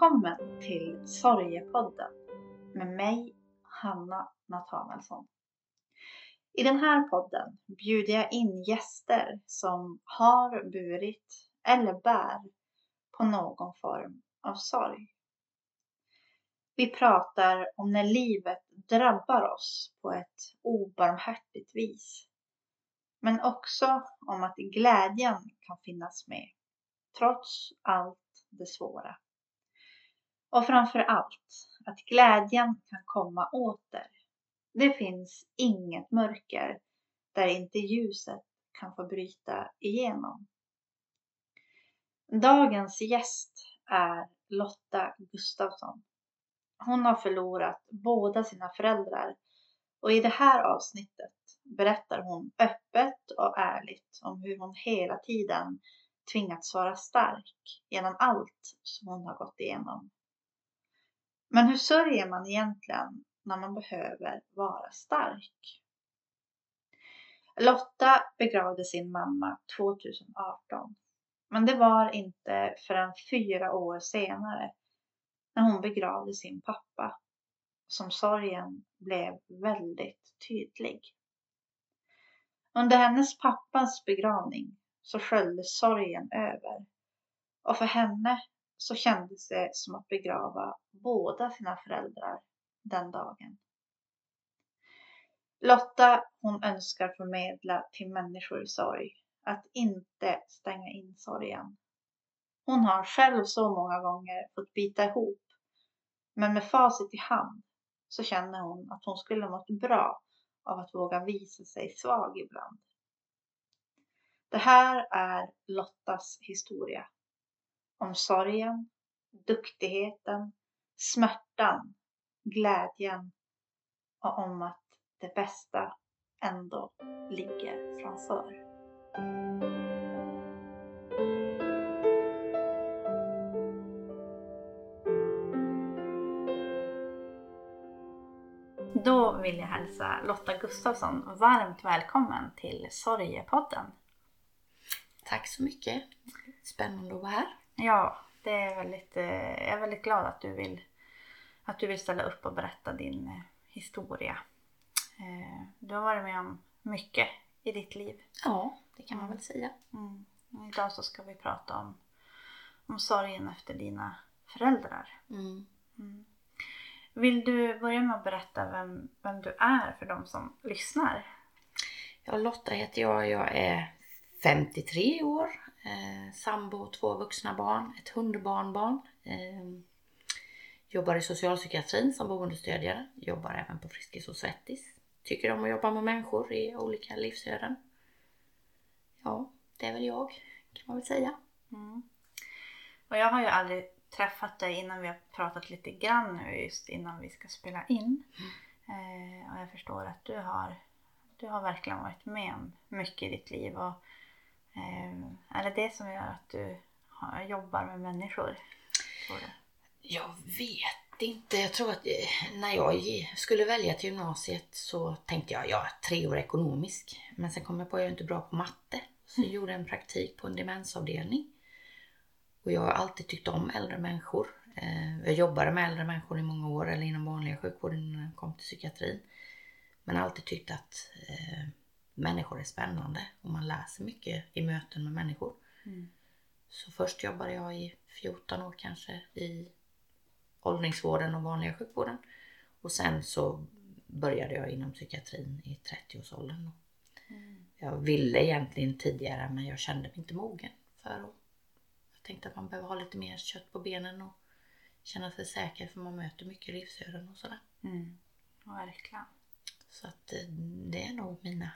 Välkommen till Sorgepodden med mig, Hanna Nathanaelsson. I den här podden bjuder jag in gäster som har burit eller bär på någon form av sorg. Vi pratar om när livet drabbar oss på ett obarmhärtigt vis. Men också om att glädjen kan finnas med trots allt det svåra. Och framför allt att glädjen kan komma åter. Det finns inget mörker där inte ljuset kan få bryta igenom. Dagens gäst är Lotta Gustafsson. Hon har förlorat båda sina föräldrar och i det här avsnittet berättar hon öppet och ärligt om hur hon hela tiden tvingats vara stark genom allt som hon har gått igenom. Men hur sörjer man egentligen när man behöver vara stark? Lotta begravde sin mamma 2018. Men det var inte förrän fyra år senare när hon begravde sin pappa som sorgen blev väldigt tydlig. Under hennes pappas begravning så sköljde sorgen över och för henne så kändes det som att begrava båda sina föräldrar den dagen. Lotta hon önskar förmedla till människor i sorg att inte stänga in sorgen. Hon har själv så många gånger fått bita ihop men med facit i hand så känner hon att hon skulle mått bra av att våga visa sig svag ibland. Det här är Lottas historia. Om sorgen, duktigheten, smärtan, glädjen och om att det bästa ändå ligger framför. Då vill jag hälsa Lotta Gustafsson varmt välkommen till Sorgepodden. Tack så mycket. Spännande att vara här. Ja, det är väldigt, eh, jag är väldigt glad att du vill, att du vill ställa upp och berätta din eh, historia. Eh, du har varit med om mycket i ditt liv. Ja, det kan man väl säga. Mm. Idag så ska vi prata om, om sorgen efter dina föräldrar. Mm. Mm. Vill du börja med att berätta vem, vem du är för de som lyssnar? Ja, Lotta heter jag. Jag är 53 år. Eh, sambo, två vuxna barn, ett hundbarnbarn. Eh, jobbar i socialpsykiatrin som boendestödjare. Jobbar även på Friskis och Svettis. Tycker om att jobba med människor i olika livsöden. Ja, det är väl jag kan man väl säga. Mm. Och jag har ju aldrig träffat dig innan vi har pratat lite grann nu just innan vi ska spela in. Mm. Eh, och jag förstår att du har, du har verkligen varit med om mycket i ditt liv. Och, eh, är det det som gör att du jobbar med människor? Jag vet inte. Jag tror att eh, när jag skulle välja till gymnasiet så tänkte jag, ja, tre år ekonomisk. Men sen kom jag på att jag är inte bra på matte. Så jag gjorde en praktik på en demensavdelning. Och jag har alltid tyckt om äldre människor. Eh, Jag jobbade med äldre människor i många år, eller inom vanliga sjukvården innan jag kom till psykiatrin. Men alltid tyckt att eh, människor är spännande och man lär sig mycket i möten med människor. Mm. Så först jobbade jag i 14 år kanske i åldringsvården och vanliga sjukvården. Och sen så började jag inom psykiatrin i 30-årsåldern. Mm. Jag ville egentligen tidigare men jag kände mig inte mogen för att jag tänkte att man behöver ha lite mer kött på benen och känna sig säker för man möter mycket livsöden och sådär. Mm. Verkligen. Så att eh, det är nog mina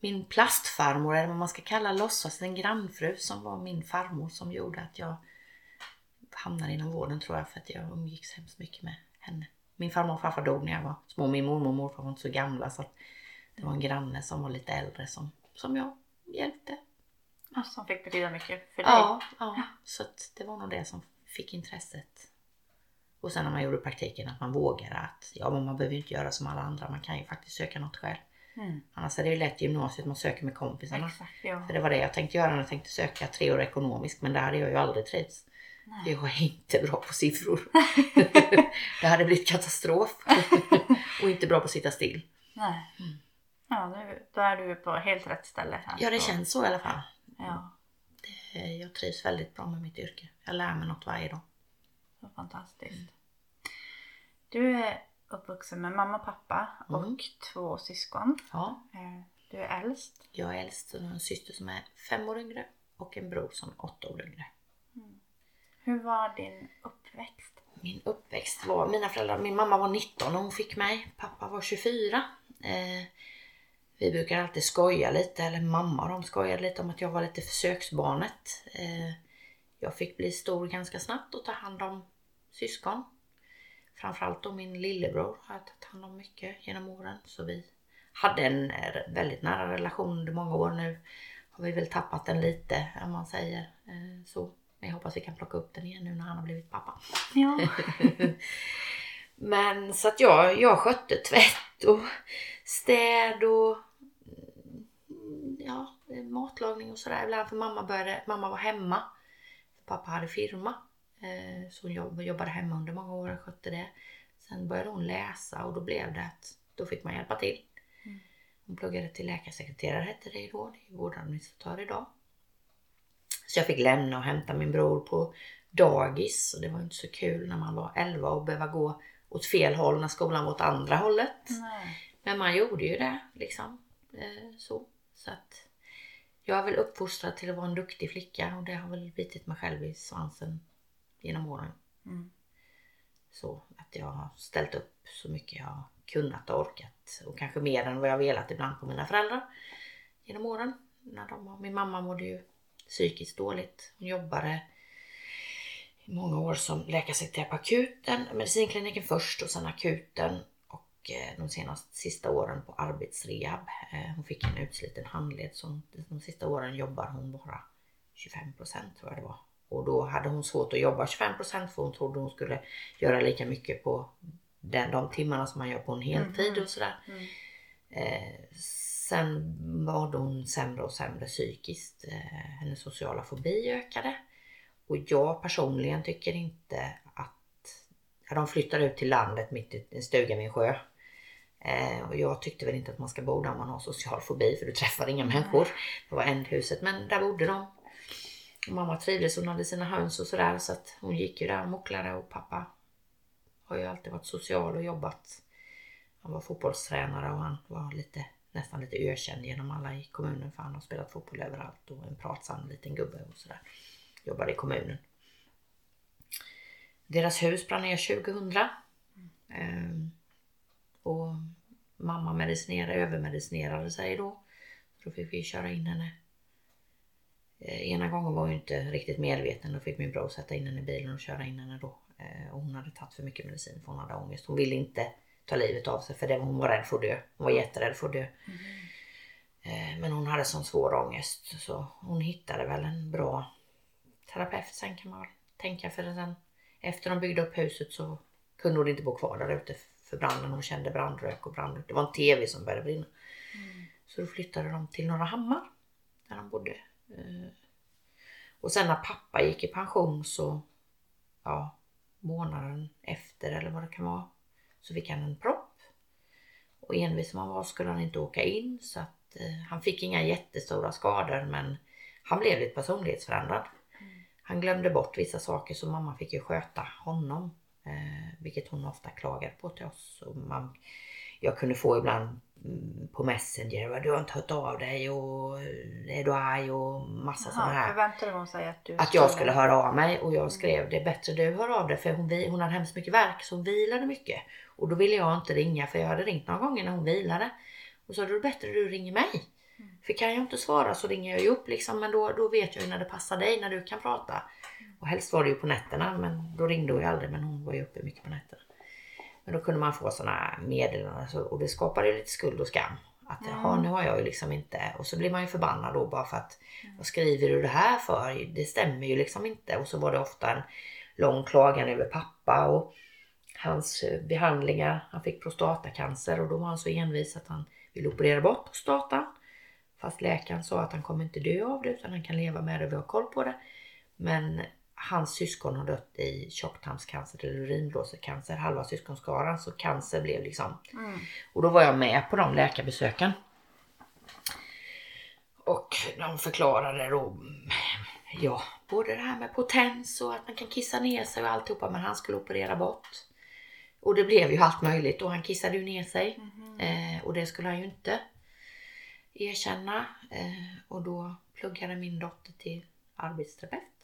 min plastfarmor eller vad man ska kalla låtsas en grannfru som var min farmor som gjorde att jag hamnade inom vården tror jag för att jag umgicks hemskt mycket med henne. Min farmor och farfar dog när jag var små. Min mormor och morfar var inte så gamla så det var en granne som var lite äldre som, som jag hjälpte. Ja, Som fick betyda mycket för dig. Ja, ja. så det var nog det som fick intresset. Och sen när man gjorde praktiken att man vågade att ja men man behöver ju inte göra som alla andra, man kan ju faktiskt söka något själv. Mm. Annars är det ju lätt gymnasiet man söker med kompisarna. Exakt, ja. För det var det jag tänkte göra när jag tänkte söka tre år ekonomiskt men där hade jag ju aldrig trivts. Nej. Jag är inte bra på siffror. det hade blivit katastrof. och inte bra på att sitta still. Nej. Mm. Ja, nu, då är du på helt rätt ställe. Här. Ja, det känns så i alla fall. Ja. Det, jag trivs väldigt bra med mitt yrke. Jag lär mig något varje dag. Så fantastiskt. Du är uppvuxen med mamma och pappa och mm. två syskon. Ja. Eh, du är äldst. Jag är äldst och har en syster som är fem år yngre och en bror som är åtta år yngre. Mm. Hur var din uppväxt? Min uppväxt var, mina föräldrar, min mamma var 19 när hon fick mig. Pappa var 24. Eh, vi brukar alltid skoja lite, eller mamma de skojade lite om att jag var lite försöksbarnet. Eh, jag fick bli stor ganska snabbt och ta hand om syskon. Framförallt då min lillebror har jag tagit hand om mycket genom åren. Så vi hade en väldigt nära relation under många år nu. Har vi väl tappat den lite om man säger eh, så. Men jag hoppas vi kan plocka upp den igen nu när han har blivit pappa. Ja. Men så att jag, jag skötte tvätt och städ och mm, ja, matlagning och sådär. Ibland för mamma, började, mamma var hemma. Pappa hade firma. Eh, så hon jobbade hemma under många år och skötte det. Sen började hon läsa och då blev det att då fick man hjälpa till. Mm. Hon pluggade till läkarsekreterare hette det då. Det är vårdadministratör idag. Så jag fick lämna och hämta min bror på dagis och det var inte så kul när man var 11 och behöva gå åt fel håll när skolan var åt andra hållet. Nej. Men man gjorde ju det liksom. Eh, så. så att jag är väl uppfostrad till att vara en duktig flicka och det har väl bitit mig själv i svansen genom åren. Mm. Så att jag har ställt upp så mycket jag har kunnat och orkat och kanske mer än vad jag velat ibland på mina föräldrar genom åren. När de, min mamma mådde ju psykiskt dåligt. Hon jobbade i många år som läkarsekreterare på akuten, medicinkliniken först och sen akuten och eh, de senaste sista åren på arbetsrehab. Eh, hon fick en utsliten handled så de sista åren jobbar hon bara 25 procent tror jag det var. Och då hade hon svårt att jobba 25 procent för hon trodde hon skulle göra lika mycket på den, de timmarna som man gör på en heltid mm. och sådär. Mm. Eh, sen var hon sämre och sämre psykiskt. Eh, hennes sociala fobi ökade. Och jag personligen tycker inte att... Ja, de flyttade ut till landet mitt i en stuga vid en sjö. Eh, och jag tyckte väl inte att man ska bo där om man har social fobi för du träffar inga människor. Det var ändhuset men där bodde de. Och mamma trivdes, hon hade sina höns och sådär så att hon gick ju där och mocklade och pappa har ju alltid varit social och jobbat. Han var fotbollstränare och han var lite, nästan lite ökänd genom alla i kommunen för han har spelat fotboll överallt och en pratsam liten gubbe och sådär. Jobbade i kommunen. Deras hus brann ner 2000. Mm. Ehm, och mamma medicinerade, övermedicinerade sig då. Då fick vi köra in henne ena gången var hon inte riktigt medveten. Då fick min bror sätta in henne i bilen och köra in henne då. Eh, och hon hade tagit för mycket medicin för hon hade ångest. Hon ville inte ta livet av sig för det, hon var rädd för att dö. Hon var jätterädd för att dö. Mm. Men hon hade sån svår ångest så hon hittade väl en bra terapeut sen kan man tänka. För sen efter de byggde upp huset så kunde hon inte bo kvar där ute för branden. Hon kände brandrök och brand. Det var en TV som började brinna. Mm. Så då flyttade de till Norra Hammar där de bodde Eh, och sen när pappa gick i pension så, ja, månaden efter eller vad det kan vara, så fick han en propp. Och envis som han var skulle han inte åka in så att eh, han fick inga jättestora skador men han blev lite personlighetsförändrad. Mm. Han glömde bort vissa saker så mamma fick ju sköta honom. Eh, vilket hon ofta klagade på till oss. Och man, jag kunde få ibland på Messenger. Du har inte hört av dig och är du arg och massa sådana här. Förväntade hon sig att du Att jag skulle höra av mig och jag skrev det är bättre du hör av dig för hon, hon hade hemskt mycket verk så hon vilade mycket. Och då ville jag inte ringa för jag hade ringt några gånger när hon vilade. Och så då är det bättre du ringer mig. Mm. För kan jag inte svara så ringer jag ju upp liksom men då, då vet jag ju när det passar dig när du kan prata. Mm. Och helst var det ju på nätterna men då ringde hon ju aldrig men hon var ju uppe mycket på nätterna. Men då kunde man få sådana meddelanden och det skapade ju lite skuld och skam. Att mm. jaha, nu har jag ju liksom inte... Och så blir man ju förbannad då bara för att mm. vad skriver du det här för? Det stämmer ju liksom inte. Och så var det ofta en lång klagan över pappa och hans eh, behandlingar. Han fick prostatacancer och då var han så envis att han ville operera bort prostatan. Fast läkaren sa att han kommer inte dö av det utan han kan leva med det, vi har koll på det. Men hans syskon har dött i tjocktarmscancer eller urinblåsecancer, halva syskonskaran. Så cancer blev liksom... Mm. Och då var jag med på de läkarbesöken. Och de förklarade då, ja, både det här med potens och att man kan kissa ner sig och alltihopa, men han skulle operera bort. Och det blev ju allt möjligt och han kissade ju ner sig. Mhm. Eh, och det skulle han ju inte erkänna. Eh, och då pluggade min dotter till arbetsterapeut.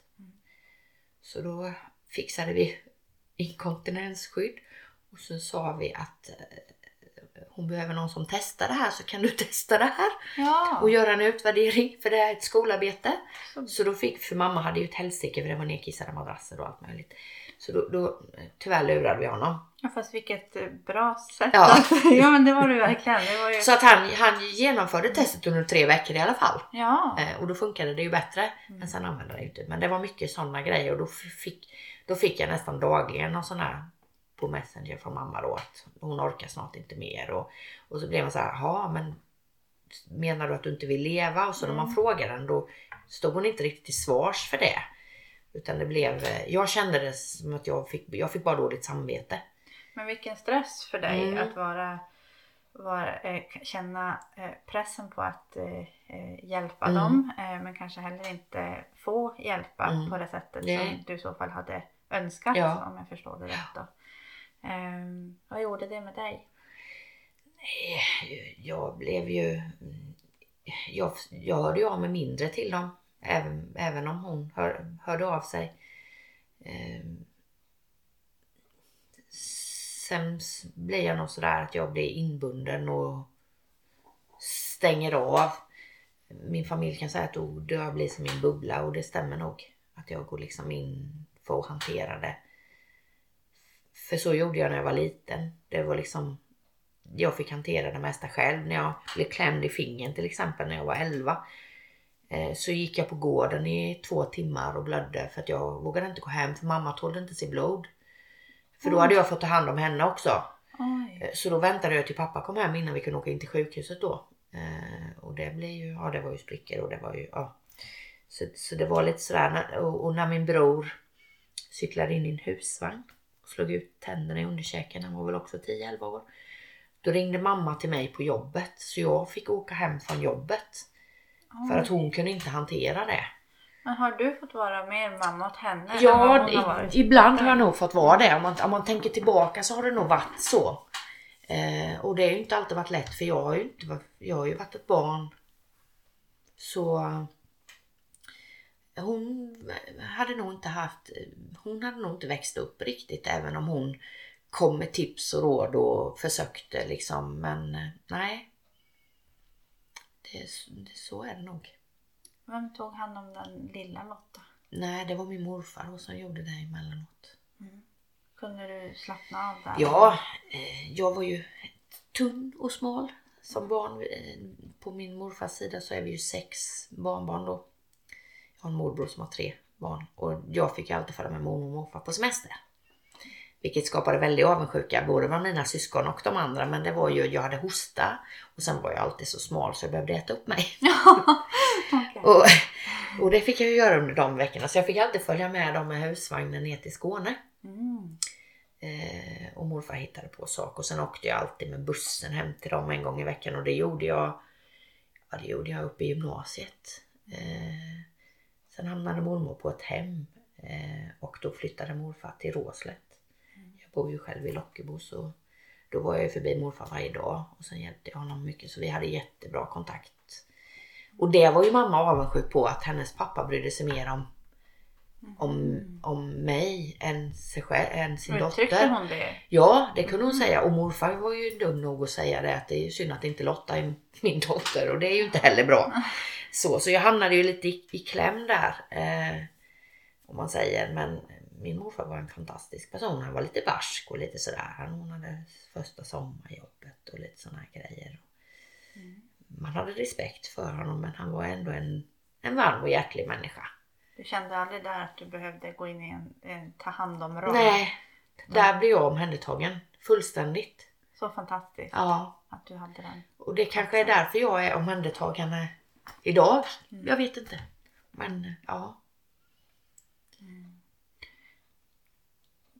Så då fixade vi inkontinensskydd och så sa vi att eh, hon behöver någon som testar det här så kan du testa det här Ja. och göra en utvärdering för det är ett skolarbete. Så- Så då fick, för mamma hade ju ett helsike för det var nedkissade madrasser och allt möjligt. Så då, då tyvärr lurade vi honom. Ja, fast vilket eh, bra sätt. Ja. att- ja men det var det verkligen. Det var ju... Så att han, han genomförde testet under tre veckor i alla fall. Ja. Eh, och då funkade det ju bättre. Men sen använde det inte. Men det var mycket sådana grejer och då fick, då fick jag nästan dagligen någon sån här på Messenger från mamma då att hon orkar snart inte mer. Och, och så blev man så här, ja men menar du att du inte vill leva? Och så när man frågade den då stod hon inte riktigt till svars för det. Utan det blev, eh, jag kände det som att jag fick, jag fick bara dåligt samvete. Men vilken stress för dig Mm. att vara, vara, eh, känna eh, pressen på att hjälpa Mm. dem men kanske heller inte få hjälpa Mm. på det sättet Nej. som du i så fall hade önskat Ja. om jag förstår det rätt. Då. Ehm, vad gjorde det med dig? Jag blev ju... Jag, jag hörde ju av mig mindre till dem. Även, även om hon hör, hörde av sig. Ehm, sen blir jag nog sådär att jag blir inbunden och stänger av. Min familj kan säga att oh, jag blir som min bubbla och det stämmer nog. Att jag går liksom in för att hantera det. För så gjorde jag när jag var liten. Det var liksom jag fick hantera det mesta själv. När jag blev klämd i fingern till exempel när jag var 11 eh, Så gick jag på gården i två timmar och blödde för att jag vågade inte gå hem för mamma tålde inte se blod. För då hade jag fått ta hand om henne också. Oj. Eh, Så då väntade jag till pappa kom hem innan vi kunde åka in till sjukhuset då. Eh, Och det blev ju, ja det var ju sprickor och det var ju, ja. Så, så det var lite sådär, och när min bror cyklade in i en husvagn och slog ut tänderna i underkäken, han var väl också 10-11 år. Då ringde mamma till mig på jobbet så jag fick åka hem från jobbet. För att hon kunde inte hantera det. Men har du fått vara mer mamma åt henne? Ja, har ibland har jag nog fått vara det. Om man, om man tänker tillbaka så har det nog varit så. Eh, och det har ju inte alltid varit lätt för jag har ju, inte, jag har ju varit ett barn. Så hon hade nog inte haft, hon hade nog inte växt upp riktigt även om hon kom med tips och råd och försökte liksom. Men eh, nej. Det, det, så är det nog. Vem tog hand om den lilla Lotta? Nej, det var min morfar som gjorde det emellanåt. Kunde du slappna av där? Ja, eh, jag var ju tunn och smal som barn. Eh, På min morfars sida så är vi ju sex barnbarn då. Jag har en morbror som har tre barn och jag fick ju alltid följa med mormor och morfar på semester. Vilket skapade väldig avundsjuka både bland mina syskon och de andra men det var ju, jag hade hosta och sen var jag alltid så smal så jag behövde äta upp mig. Okej. Och, och det fick jag ju göra under de veckorna så jag fick alltid följa med dem med husvagnen ner till Skåne. Mm. Eh, och morfar hittade på saker. Och sen åkte jag alltid med bussen hem till dem en gång i veckan. Och det gjorde jag, ja, det gjorde jag uppe i gymnasiet. Eh, sen hamnade mormor på ett hem. Eh, och då flyttade morfar till Råslätt. Bor ju själv i Lockebo så då var jag ju förbi morfar varje dag. Och sen hjälpte jag honom mycket så vi hade jättebra kontakt. Och det var ju mamma avundsjuk på att hennes pappa brydde sig mer om om, om mig än, sig själv, än sin Uttryckte dotter. hon det? Ja, det kunde hon säga. Och morfar var ju dum nog att säga det att det är synd att inte Lotta är min dotter och det är ju inte heller bra. Så, så jag hamnade ju lite i, i kläm där. Eh, om man säger. Men min morfar var en fantastisk person. Han var lite barsk och lite sådär. Han ordnade första sommarjobbet och lite sådana här grejer. Man hade respekt för honom men han var ändå en, en varm och hjärtlig människa. Du kände aldrig där att du behövde gå in i en, en ta hand om roll? Nej, där blev jag omhändertagen. Fullständigt. Så fantastiskt Ja, att du hade den. och det kanske är därför jag är omhändertagande idag. Jag vet inte. Men ja.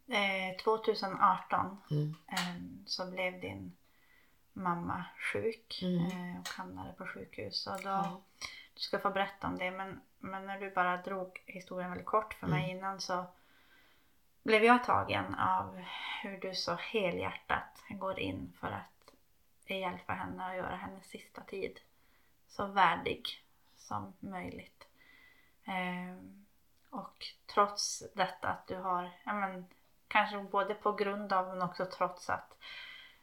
Eh, 2018 Mm. eh, så blev din mamma sjuk Mm. eh, och hamnade på sjukhus. Och då, Ja. Du ska få berätta om det men, men när du bara drog historien väldigt kort för mig Mm. innan så blev jag tagen av hur du så helhjärtat går in för att hjälpa henne och göra hennes sista tid så värdig som möjligt. Ehm, och trots detta att du har, ja men, kanske både på grund av men också trots att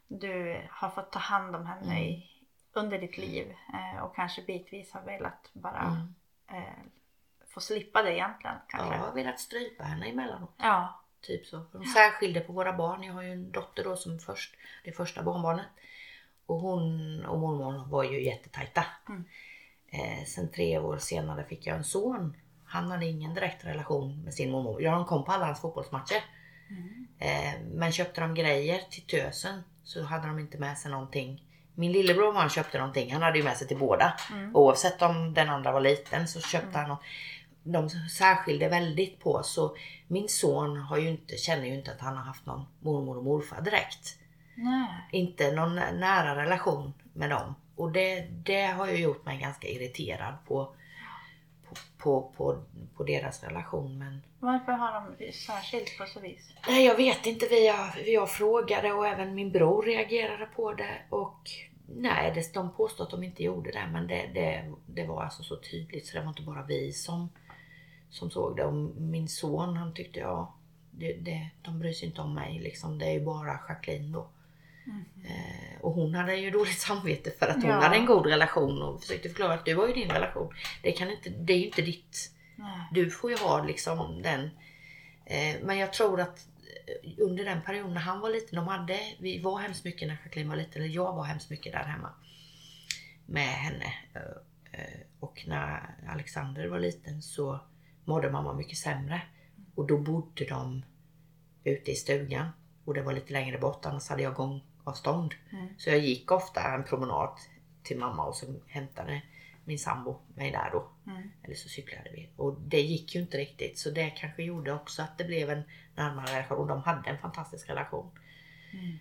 du har fått ta hand om henne Mm. i, under ditt liv eh, och kanske bitvis har velat bara Mm. eh, få slippa det egentligen kanske. Jag har velat strypa henne emellanåt. Ja. Typ så. De särskilde på våra barn. Jag har ju en dotter då som först, det första barnbarnet. Och hon och mormor var ju jättetajta. Mm. Eh, sen tre år senare fick jag en son. Han hade ingen direkt relation med sin mormor. Jag kom på alla hans fotbollsmatcher. Mm. Eh, men köpte de grejer till tösen så hade de inte med sig någonting. Min lillebror han köpte någonting. Han hade ju med sig till båda. Mm. Oavsett om den andra var liten så köpte Mm. han något. De särskilde väldigt på så min son har ju inte, känner ju inte att han har haft någon mormor och morfar direkt. Nej. Inte någon nära relation med dem. Och det, det har ju gjort mig ganska irriterad på, på, på, på, på deras relation. Men Varför har de särskilt på så vis? Nej, jag vet inte. Vi jag, jag frågade och även min bror reagerade på det. Och nej, det, de påstod att de inte gjorde det. Men det, det, det var alltså så tydligt så det var inte bara vi som, som såg det. Och min son han tyckte ja, det, det, de bryr sig inte om mig liksom. Det är ju bara Jacqueline då. Mm. Eh, och hon hade ju dåligt samvete för att hon Ja. hade en god relation och försökte förklara att du har ju din relation. Det, kan inte, det är ju inte ditt Nej. du får ju ha liksom den. Eh, men jag tror att eh, under den perioden när han var liten, de hade, vi var hemskt mycket när Jacqueline var liten, eller jag var hemskt mycket där hemma med henne. Och när Alexander var liten så mådde mamma mycket sämre. Och då bodde de ute i stugan och det var lite längre bort, annars hade jag gångavstånd. Mm. Så jag gick ofta en promenad till mamma och så hämtade min sambo mig där då. Mm. Eller så cyklade vi. Och det gick ju inte riktigt. Så det kanske gjorde också att det blev en närmare relation. Och de hade en fantastisk relation. Mm.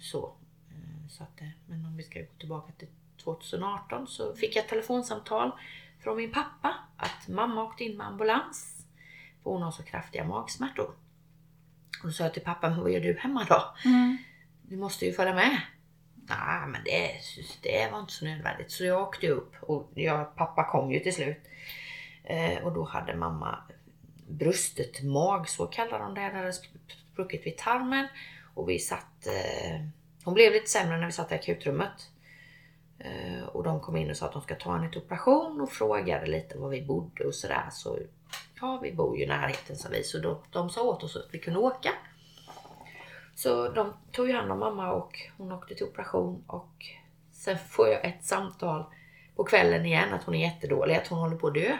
Så. eh, så att, eh, men om vi ska gå tillbaka till 2018 så fick jag ett telefonsamtal från min pappa att mamma åkte in med ambulans. För hon har så kraftiga magsmärtor. Och då sa jag till pappa, men vad gör du hemma då? Mm. Du måste ju följa med. Nej, men det, det var inte så nödvändigt. Så jag åkte upp och jag, pappa kom ju till slut. Eh, och då hade mamma brustet mag, så kallar de det. Det hade spruckit vid tarmen. Och vi satt... Eh, hon blev lite sämre när vi satt i akutrummet. Eh, och de kom in och sa att de ska ta henne till operation och frågade lite var vi bodde och sådär. Så ja, vi bor ju i närheten sa vi. Så då, de sa åt oss att vi kunde åka. Så de tog ju hand om mamma och hon åkte till operation och sen får jag ett samtal på kvällen igen att hon är jättedålig, att hon håller på att dö.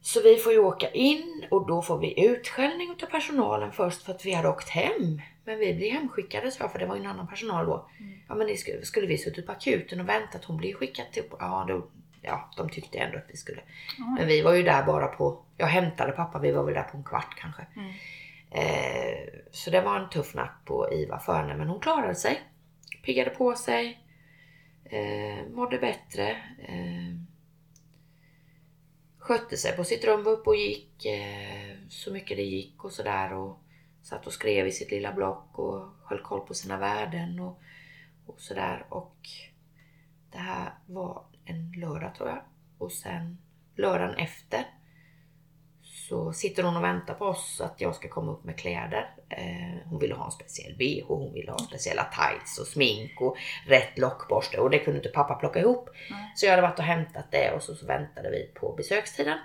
Så vi får ju åka in och då får vi utskällning av personalen först för att vi hade åkt hem. Men vi blir hemskickade så för det var ju en annan personal då. Mm. Ja men det skulle, skulle vi suttit på akuten och väntat, hon blir skickad till... Ja, då, ja de tyckte ändå att vi skulle. Men vi var ju där bara på... Jag hämtade pappa, vi var väl där på en kvart kanske. Mm. Eh, så det var en tuff natt på IVA för henne men hon klarade sig. Piggade på sig. Eh, mådde bättre. Eh, skötte sig på sitt rum, var uppe och gick eh, så mycket det gick och sådär. Och satt och skrev i sitt lilla block och höll koll på sina värden och, och sådär. Och det här var en lördag tror jag. Och sen lördagen efter så sitter hon och väntar på oss att jag ska komma upp med kläder. Eh, hon ville ha en speciell bh, hon ville ha speciella tights och smink och rätt lockborste och det kunde inte pappa plocka ihop. Nej. Så jag hade varit och hämtat det och så, så väntade vi på besökstiden.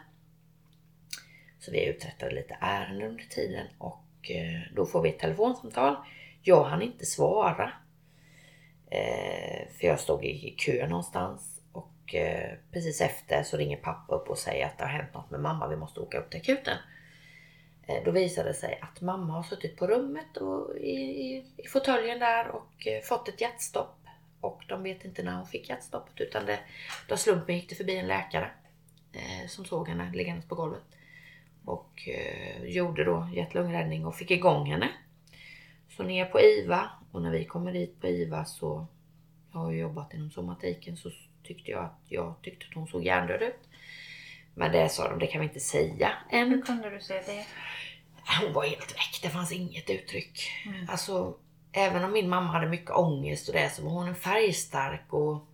Så vi uträttade lite ärenden under tiden och eh, då får vi ett telefonsamtal. Jag hann inte svara. Eh, för jag stod i kö någonstans och precis efter så ringer pappa upp och säger att det har hänt något med mamma, vi måste åka upp till akuten. Eh, då visade det sig att mamma har suttit på rummet och i, i, i fåtöljen där och eh, fått ett hjärtstopp. Och de vet inte när hon fick hjärtstoppet utan det, då slumpen gick det förbi en läkare eh, som såg henne liggandes på golvet. och eh, gjorde då hjärt-lungräddning och fick igång henne. Så ner på IVA och när vi kommer dit på IVA så, jag har ju jobbat inom somatiken, så tyckte jag att jag tyckte att hon såg hjärndöd ut. Men det sa de, det kan vi inte säga än. Hur kunde du se det? Hon var helt väck, det fanns inget uttryck. Mm. Alltså, även om min mamma hade mycket ångest och det så var hon en färgstark och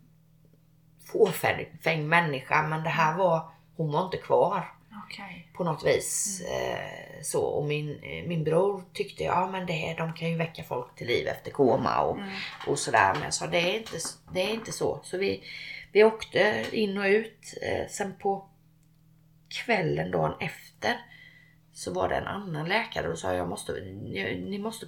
fåfäng människa. Men det här var, hon var inte kvar Okej. på något vis. Eh, så. Och min, eh, min bror tyckte, ja men det, de kan ju väcka folk till liv efter koma och, Mm. och sådär. Men jag sa, det är inte, det är inte så. Så vi, vi åkte in och ut. Eh, sen på kvällen dagen efter så var det en annan läkare och sa jag måste, ni, måste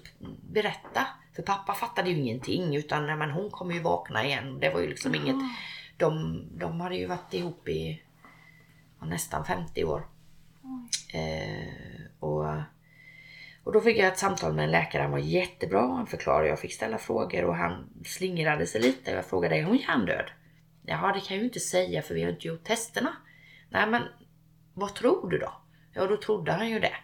berätta. För pappa fattade ju ingenting utan men hon kommer ju vakna igen. Det var ju liksom inget, de, de hade ju varit ihop i nästan 50 år. Eh, och, och då fick jag ett samtal med en läkare. Han var jättebra. Han förklarade. Jag fick ställa frågor och han slingrade sig lite. Jag frågade är hon hjärndöd? Jaha, det kan jag ju inte säga för vi har inte gjort testerna. Nej, men vad tror du då? Ja, då trodde han ju det.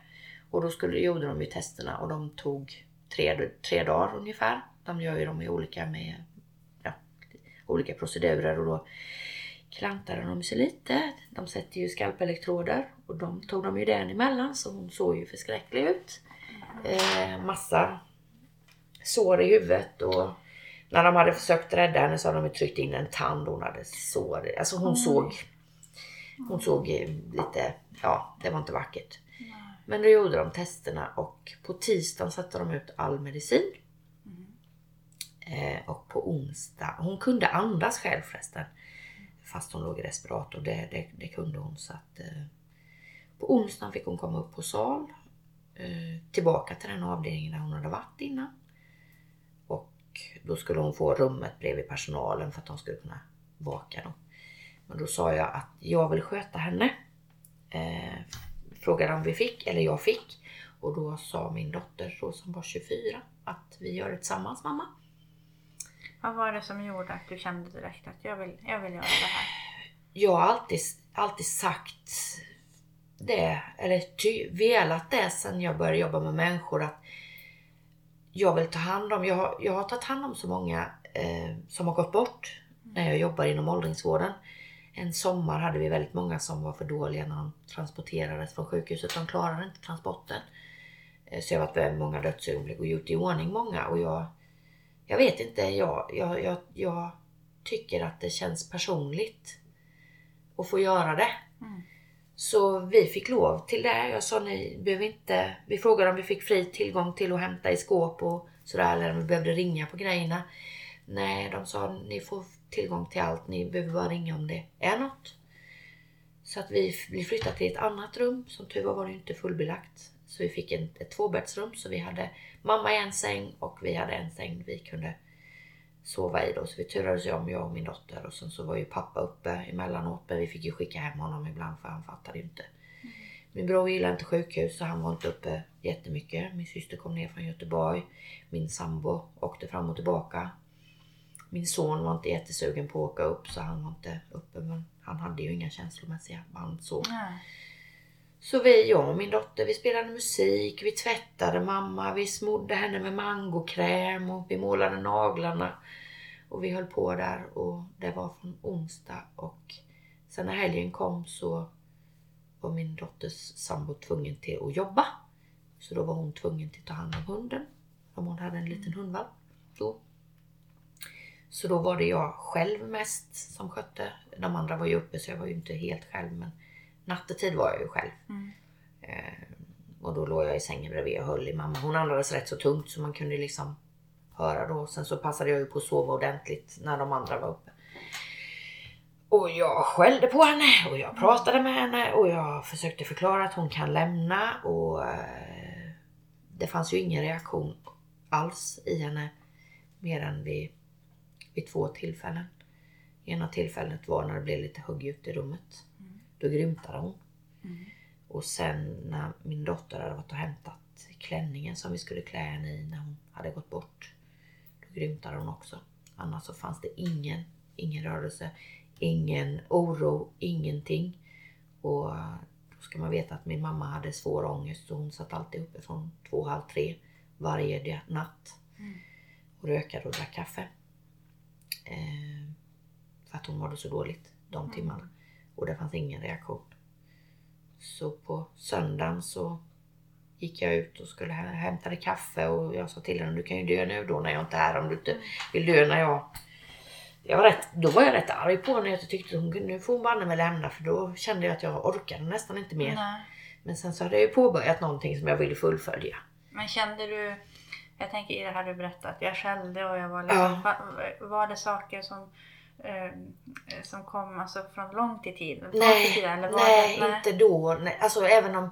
Och då skulle, gjorde de ju testerna och de tog tre, tre dagar ungefär. De gör ju dem i olika med ja, olika procedurer och då klantade de sig lite. De sätter ju skalpelektroder och de tog de ju den emellan så hon såg ju förskräcklig ut. Eh, massa sår i huvudet och när de hade försökt rädda henne så hade de tryckt in en tand hon hade sår. Alltså hon Oj. såg hon såg eh, lite, ja det var inte vackert. Men då gjorde de testerna och på tisdagen satte de ut all medicin. Eh, och på onsdag, hon kunde andas själv förresten. Fast hon låg i respirator, det, det, det kunde hon. Så att, eh, på onsdagen fick hon komma upp på sal. Eh, tillbaka till den avdelningen där hon hade varit innan. Då skulle hon få rummet bredvid personalen för att de skulle kunna vaka då. Men då sa jag att jag vill sköta henne. Eh, frågade om vi fick, eller jag fick. Och då sa min dotter då, som var 24 att vi gör det tillsammans mamma. Vad var det som gjorde att du kände direkt att jag vill, jag vill göra det här? Jag har alltid, alltid sagt det, eller ty, velat det sen jag började jobba med människor att jag vill ta hand om, jag, har- jag har tagit hand om så många eh, som har gått bort när jag jobbar inom åldringsvården. En sommar hade vi väldigt många som var för dåliga när de transporterades från sjukhuset. De klarade inte transporten. Eh, Så jag har varit med många dödsögonblick och gjort i ordning många och jag, jag vet inte, jag, jag, jag, jag tycker att det känns personligt att få göra det. Mm. Så vi fick lov till det. Jag sa ni behöver inte... Vi frågade om vi fick fri tillgång till att hämta i skåp och sådär eller om vi behövde ringa på grejerna. Nej, de sa ni får tillgång till allt. Ni behöver bara ringa om det är något. Så att vi, vi flyttade till ett annat rum. Som tur var var det inte fullbelagt. Så vi fick en, ett tvåbäddsrum. Så vi hade mamma i en säng och vi hade en säng vi kunde sova i då. Så vi turades ju om, jag och min dotter. Och sen så var ju pappa uppe emellanåt. Men vi fick ju skicka hem honom ibland för han fattade ju inte. Min bror gillade inte sjukhus så han var inte uppe jättemycket. Min syster kom ner från Göteborg. Min sambo åkte fram och tillbaka. Min son var inte jättesugen på att åka upp så han var inte uppe. Men han hade ju inga känslomässiga band så. Nej. Så vi, jag och min dotter, vi spelade musik, vi tvättade mamma, vi smorde henne med mangokräm och vi målade naglarna. Och vi höll på där och det var från onsdag och sen när helgen kom så var min dotters sambo tvungen till att jobba. Så då var hon tvungen till att ta hand om hunden. Om hon hade en liten hundvalp. Så. så då var det jag själv mest som skötte. De andra var ju uppe så jag var ju inte helt själv men nattetid var jag ju själv. Mm. Eh, och då låg jag i sängen bredvid och höll i mamma. Hon andades rätt så tungt så man kunde liksom höra då. Sen så passade jag ju på att sova ordentligt när de andra var uppe. Och jag skällde på henne och jag pratade med henne och jag försökte förklara att hon kan lämna och eh, det fanns ju ingen reaktion alls i henne mer än vid, vid två tillfällen. Ena tillfället var när det blev lite högljutt i rummet. Då grymtade hon. Mm. Och sen när min dotter hade varit och hämtat klänningen som vi skulle klä henne i när hon hade gått bort. Då grymtade hon också. Annars så fanns det ingen, ingen rörelse, ingen oro, ingenting. Och då ska man veta att min mamma hade svår ångest och hon satt alltid uppe från två, halv tre varje natt Mm. och rökade och drack kaffe. Eh, för att hon mådde så dåligt de Mm. timmarna. Och det fanns ingen reaktion. Så på söndagen så gick jag ut och skulle hä- hämtade kaffe och jag sa till henne du kan ju dö nu då när jag inte är här om du inte vill dö när jag... jag var rätt, då var jag rätt arg på henne. Jag tyckte hon, nu får hon banne mig lämna för då kände jag att jag orkade nästan inte mer. Nej. Men sen så hade jag ju påbörjat någonting som jag ville fullfölja. Men kände du, jag tänker i det här du berättat, jag skällde och jag var liksom, Ja. var, det saker som, som kom alltså från långt i tiden? I Nej, tiden, eller var nej, det, inte då. Nej, alltså även om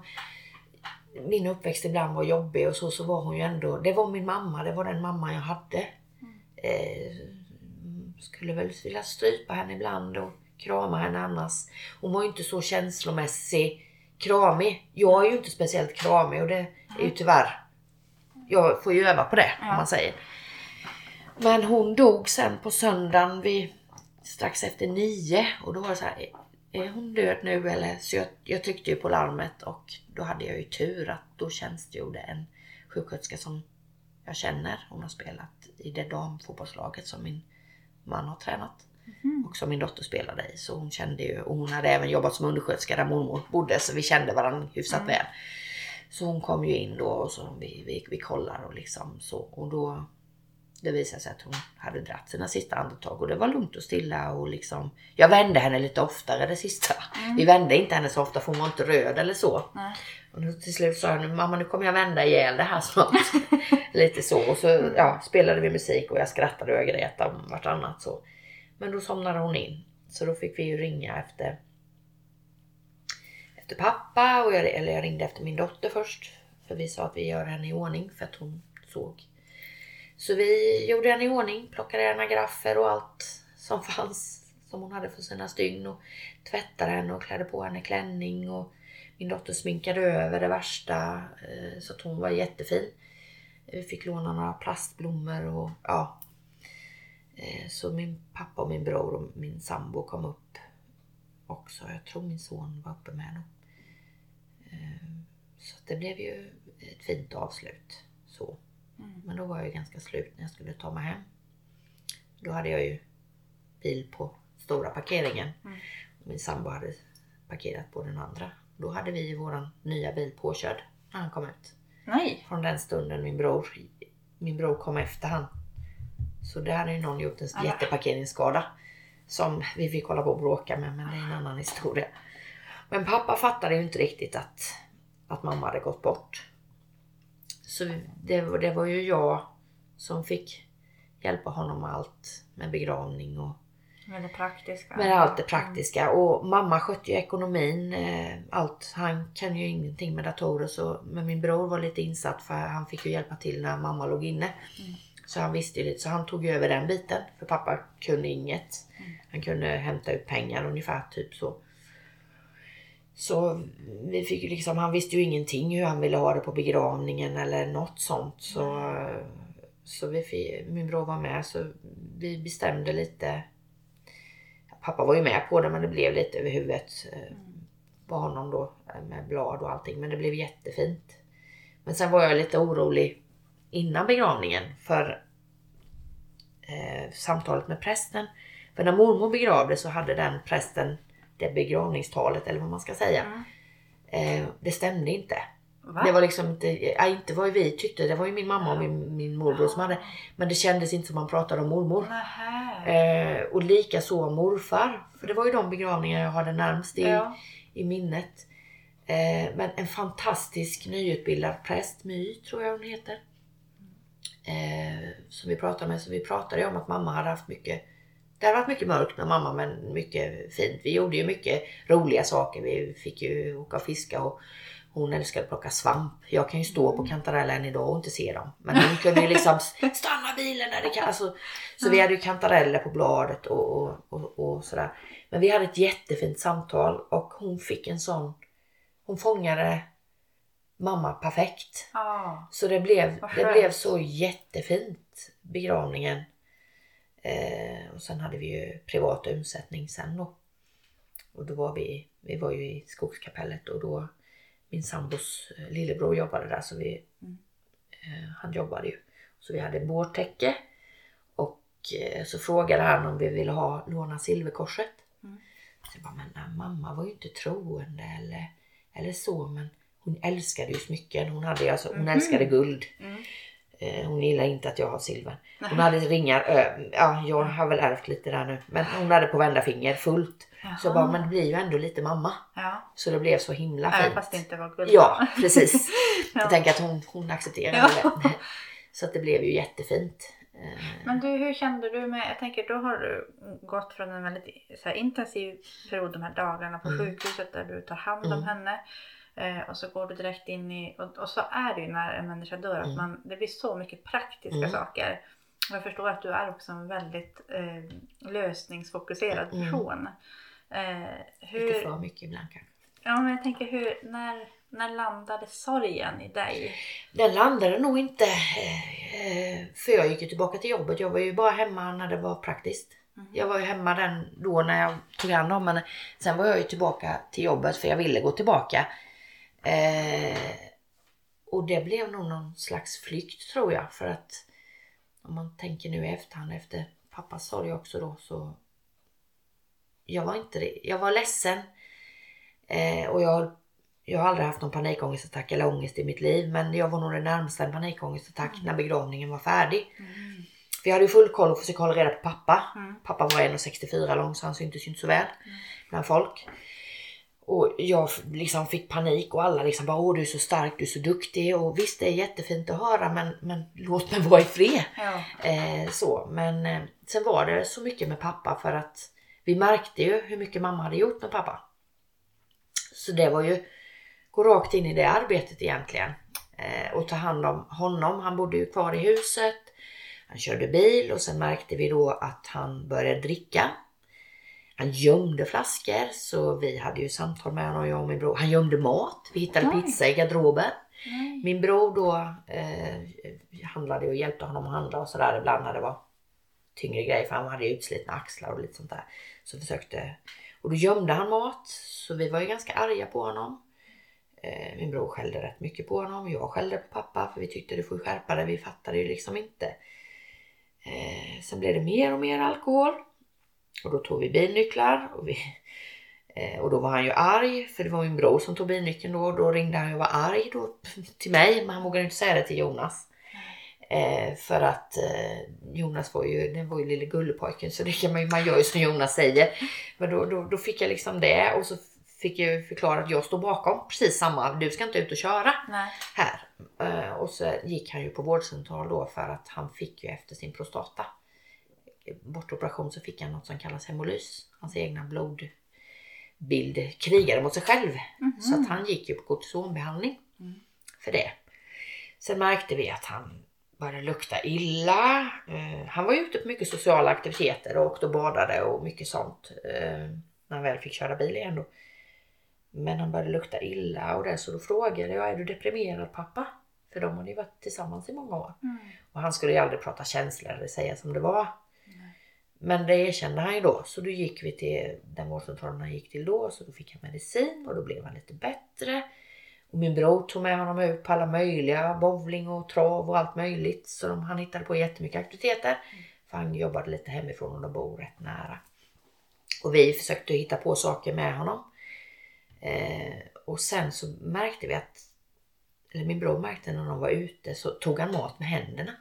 min uppväxt ibland var jobbig och så, så var hon ju ändå, det var min mamma, det var den mamma jag hade. Eh, skulle väl vilja strypa henne ibland och krama henne annars. Hon var ju inte så känslomässig kramig. Jag är ju inte speciellt kramig och det är ju tyvärr, jag får ju öva på det Ja. om man säger. Men hon dog sen på söndagen vid strax efter nio och då var det så här, är hon död nu eller? Så jag, jag tryckte ju på larmet och då hade jag ju tur att då tjänstgjorde en sjuksköterska som jag känner. Hon har spelat i det damfotbollslaget som min man har tränat Mhm. och som min dotter spelade i. Så hon kände ju, och hon hade även jobbat som undersköterska där mormor bodde så vi kände varandra hyfsat Mm. väl. Så hon kom ju in då och så vi, vi, vi kollar och liksom så och då det visade sig att hon hade dratt sina sista andetag och det var lugnt och stilla och liksom Jag vände henne lite oftare det sista. Mm. Vi vände inte henne så ofta för hon var inte röd eller så. Nej. Och nu till slut sa jag mamma nu kommer jag vända ihjäl det här snart. Lite så och så ja, spelade vi musik och jag skrattade och jag grät om vartannat så. Men då somnade hon in. Så då fick vi ju ringa efter efter pappa och jag, eller jag ringde efter min dotter först. För vi sa att vi gör henne i ordning för att hon såg. Så vi gjorde henne i ordning, plockade henne graffer och allt som fanns som hon hade för sina stygn och tvättade henne och klädde på henne klänning och min dotter sminkade över det värsta eh, så att hon var jättefin. Vi fick låna några plastblommor och ja. Eh, så min pappa och min bror och min sambo kom upp också. Jag tror min son var uppe med då. Eh, så det blev ju ett fint avslut. Så. Men då var jag ju ganska slut när jag skulle ta mig hem. Då hade jag ju bil på stora parkeringen. Mm. Min sambo hade parkerat på den andra. Då hade vi våran nya bil påkörd när han kom ut. Nej. Från den stunden min bror, min bror kom efter han. Så där hade ju någon gjort en Alla. jätteparkeringsskada. Som vi fick hålla på och bråka med men det är en annan historia. Men pappa fattade ju inte riktigt att, att mamma hade gått bort. Så det, var- det var ju jag som fick hjälpa honom med allt med begravning och Med det praktiska. med allt det praktiska. Och mamma skötte ju ekonomin. eh, Allt. Han kan ju ingenting med datorer så men min bror var lite insatt för han fick ju hjälpa till när mamma låg inne. Mm. Så han visste ju lite så han tog över den biten. För pappa kunde inget. Mm. Han kunde hämta ut pengar ungefär typ så. Så vi fick ju liksom, han visste ju ingenting hur han ville ha det på begravningen eller något sånt. Så, så vi fick, min bror var med så vi bestämde lite. Pappa var ju med på det men det blev lite över huvudet eh, på honom då eh, med blad och allting. Men det blev jättefint. Men sen var jag lite orolig innan begravningen för eh, samtalet med prästen. För när mormor begravdes så hade den prästen det begravningstalet eller vad man ska säga. Mm. Eh, det stämde inte. Va? Det var liksom inte, ja, inte vad vi tyckte. Det var ju min mamma och min, min morbror som hade. Men det kändes inte som man pratade om mormor. Eh, och lika så morfar. För det var ju de begravningar jag hade närmst i, Ja. i minnet. Eh, men en fantastisk nyutbildad präst, My tror jag hon heter. Eh, som vi pratade med. Så vi pratade om att mamma hade haft mycket det hade varit mycket mörkt med mamma men mycket fint. Vi gjorde ju mycket roliga saker. Vi fick ju åka och fiska och hon älskade att plocka svamp. Jag kan ju stå på kantarellen idag och inte se dem. Men hon kunde ju liksom stanna bilen när det kan. Alltså, så vi hade ju kantareller på bladet och, och, och, och sådär. Men vi hade ett jättefint samtal och hon fick en sån, hon fångade mamma perfekt. Ja. Så det blev, det blev så jättefint begravningen. Eh, och sen hade vi ju privat undsättning sen då. och då var vi, vi var ju i skogskapellet och då min sambos eh, lillebror jobbade där så vi, Mm. eh, han jobbade ju. Så vi hade bårtäcke och eh, så frågade han om vi ville ha låna silverkorset. Mm. Så jag bara, men mamma var ju inte troende eller, eller så men hon älskade ju smycken. Hon, hade, alltså, hon Mhm. älskade guld. Mm. Eh, Hon gillar inte att jag har silver. Hon hade ringar, ja jag har väl ärvt lite där nu. Men hon hade på varenda finger fullt. Så jag bara, Jaha. men det blir ju ändå lite mamma. Ja, Så det blev så himla fint. fast det inte var guld. Ja, precis. Ja. Jag tänker att hon, hon accepterar Ja. det. Så att det blev ju jättefint. Eh, Men du, hur kände du med, jag tänker då har du gått från en väldigt så här, intensiv period de här dagarna på Mm. sjukhuset där du tar hand om Mm. henne. Eh, och så går du direkt in i, och, och så är det ju när en människa dör att Mm. man, det blir så mycket praktiska Mm. saker. Och jag förstår att du är också en väldigt eh, lösningsfokuserad Mm. person. Eh, Lite hur, för mycket ibland kanske. ja, men jag tänker hur, när, när landade sorgen i dig? Den landade nog inte. eh, För jag gick ju tillbaka till jobbet. Jag var ju bara hemma när det var praktiskt. Mhm. Jag var ju hemma den då när jag tog hand om henne. Sen var jag ju tillbaka till jobbet för jag ville gå tillbaka. Eh, och det blev nog någon slags flykt tror jag. För att om man tänker nu i efterhand efter pappas sorg också då så. Jag var inte det. Jag var ledsen. Eh, och jag, jag har aldrig haft någon panikångestattack eller ångest i mitt liv. Men jag var nog det närmsta en panikångestattack när begravningen var färdig. Mm. För jag hade ju full koll och försökte hålla reda på pappa. Mm. Pappa var 1,64 lång så han syntes ju inte så väl bland folk. Och jag liksom fick panik och alla liksom bara åh du är så stark, du är så duktig och visst det är jättefint att höra men, men låt mig vara i fred. Ja. Eh, så. Men eh, sen var det så mycket med pappa för att vi märkte ju hur mycket mamma hade gjort med pappa. Så det var ju gå rakt in i det arbetet egentligen. Eh, och ta hand om honom. Han bodde ju kvar i huset. Han körde bil och sen märkte vi då att han började dricka. Han gömde flaskor så vi hade ju samtal med honom, jag och min bror. Han gömde mat. Vi hittade Oj. pizza i garderoben. Nej. Min bror då eh, handlade och hjälpte honom att handla och sådär ibland när det var tyngre grejer för han hade ju utslitna axlar och lite sånt där. Så försökte, och då gömde han mat så vi var ju ganska arga på honom. Eh, min bror skällde rätt mycket på honom, jag skällde på pappa för vi tyckte du får skärpa dig, vi fattade ju liksom inte. Eh, sen blev det mer och mer alkohol och då tog vi bilnycklar och vi Eh, Och då var han ju arg, för det var min bror som tog bilnyckeln då. Då ringde han och var arg då till mig, men han vågade inte säga det till Jonas. Eh, för att eh, Jonas var ju, den var ju lille gullepojken så det kan man, ju- man gör ju som Jonas säger. Men då, då, då fick jag liksom det och så fick jag förklara att jag står bakom precis samma, du ska inte ut och köra Nej. här. Eh, och så gick han ju på vårdcentral då för att han fick ju efter sin prostata bortoperation så fick han något som kallas hemolys. Hans egna blodbild krigade mot sig själv. Mhm. Så att han gick ju på kortisonbehandling Mm. för det. Sen märkte vi att han började lukta illa. Eh, han var ute på mycket sociala aktiviteter och åkte och badade och mycket sånt. Eh, när han väl fick köra bil igen då. Men han började lukta illa och det så då frågade jag, är du deprimerad pappa? För de hade ju varit tillsammans i många år. Mm. Och han skulle ju aldrig prata känslor eller säga som det var. Men det erkände han ju då. Så då gick vi till den vårdcentralen han gick till då. Så då fick han medicin och då blev han lite bättre. Och min bror tog med honom ut på alla möjliga, bowling och trav och allt möjligt. Så de, han hittade på jättemycket aktiviteter. För han jobbade lite hemifrån och de bor rätt nära. Och vi försökte hitta på saker med honom. Eh, och sen så märkte vi att, eller min bror märkte när de var ute så tog han mat med händerna.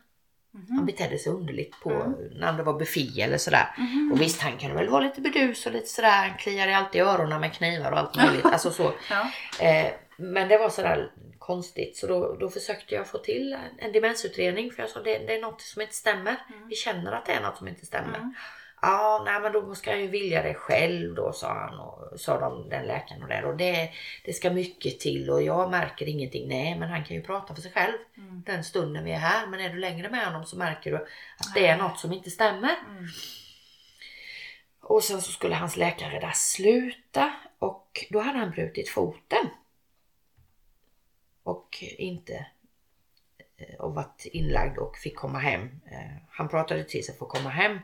Han Mhm. betedde sig underligt på Mm. när det var buffé eller sådär. Mhm. Och visst han kunde väl vara lite bedus och lite sådär. Han kliade alltid i öronen med knivar och allt möjligt. Alltså så. Ja. Eh, men det var sådär konstigt så då, då försökte jag få till en, en demensutredning för jag sa det, det är något som inte stämmer. Mm. Vi känner att det är något som inte stämmer. Ja, nej men då ska jag ju vilja det själv då sa han och sa de, den läkaren och det. Och det, det ska mycket till och jag märker ingenting. Nej, men han kan ju prata för sig själv Mm. den stunden vi är här. Men är du längre med honom så märker du att det är något som inte stämmer. Mm. Och sen så skulle hans läkare där sluta och då hade han brutit foten. Och inte eh, och varit inlagd och fick komma hem. Eh, Han pratade till sig för att komma hem.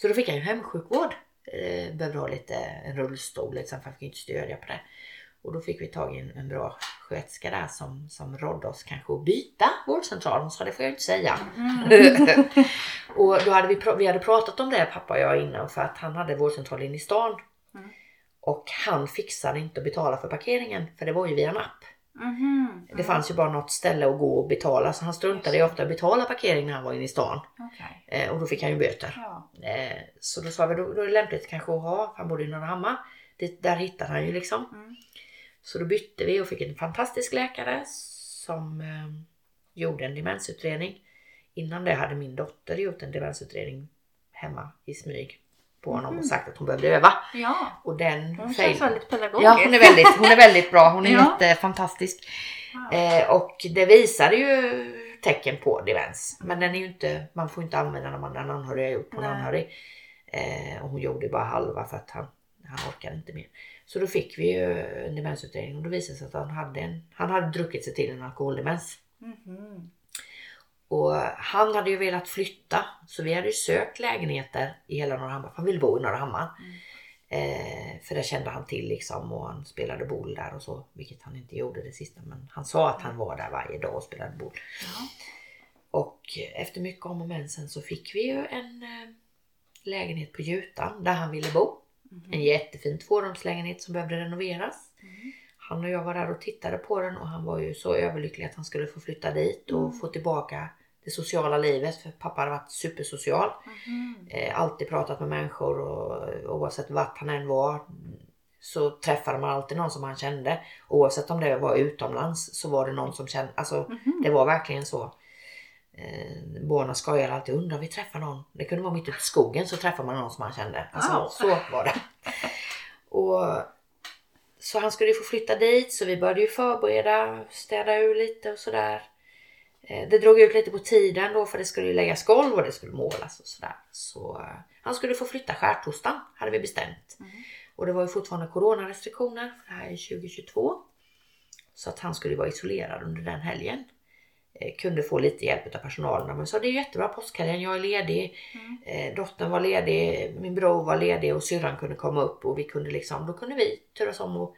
Så då fick han ju hemsjukvård eh, behövde ha lite en rullstol liksom, för han fick inte stödja på det. Och då fick vi tag i en, en bra sköterska där som, som rådde oss kanske att byta vårdcentral. Hon sa det får jag inte säga. Mm. och då hade vi, vi hade pratat om det pappa och jag innan för att han hade vårdcentral inne i stan. Mm. Och han fixade inte att betala för parkeringen för det var ju via en app. Mhm. Det fanns ju bara något ställe att gå och betala så han struntade ju ofta att betala parkering när han var inne i stan. Okej. Eh, och då fick han ju böter. Ja. Eh, så då sa vi då, då är det lämpligt kanske att ha, han bodde i Norrahammar. Det, där hittade han ju liksom. Mm. Så då bytte vi och fick en fantastisk läkare som eh, gjorde en demensutredning. Innan det hade min dotter gjort en demensutredning hemma i smyg på honom och sagt att hon behövde öva. ja. Och den Hon fail- känns väldigt pedagogisk. Ja, hon är väldigt, hon är väldigt bra. Hon är Ja. jättefantastisk. Ja. Eh, och det visade ju tecken på demens. Men den är ju inte, man får inte använda man den anhöriga har gjort på en anhörig. Eh, och hon gjorde bara halva för att han, han orkade inte mer. Så då fick vi ju en demensutredning och då visade det sig att han hade, en, han hade druckit sig till en alkoholdemens. Mhm. Och han hade ju velat flytta så vi hade ju sökt lägenheter i hela Norrahammar. för Han ville bo i Norrahammar. Mm. Eh, för det kände han till liksom och han spelade boll där och så. Vilket han inte gjorde det sista men han sa att han var där varje dag och spelade boll. Ja. Och efter mycket om och men sen så fick vi ju en eh, lägenhet på Jutan där han ville bo. Mhm. En jättefin tvårumslägenhet som behövde renoveras. Mm. Han och jag var där och tittade på den och han var ju så överlycklig att han skulle få flytta dit och Mm. få tillbaka det sociala livet för pappa hade varit supersocial. Eh, alltid pratat med människor och oavsett vart han än var så träffade man alltid någon som han kände. Oavsett om det var utomlands så var det någon som kände, alltså Mhm. det var verkligen så. Eh, Borna skojade alltid, undrar vi träffar någon. Det kunde vara mitt ute i skogen så träffar man någon som man kände. Alltså, Wow. Så var det. Och, så han skulle ju få flytta dit så vi började ju förbereda, städa ur lite och sådär. Eh, Det drog ut lite på tiden då för det skulle läggas golv och det skulle målas och sådär. Så eh, han skulle få flytta skärtorsdagen hade vi bestämt. Mm. Och det var ju fortfarande coronarestriktioner för det här är 2022. Så att han skulle vara isolerad under den helgen. Eh, kunde få lite hjälp av personalen. Men sa det är jättebra påskhelgen, jag är ledig. Mm. Dottern var ledig, min bror var ledig och syrran kunde komma upp och vi kunde liksom, då kunde vi turas om och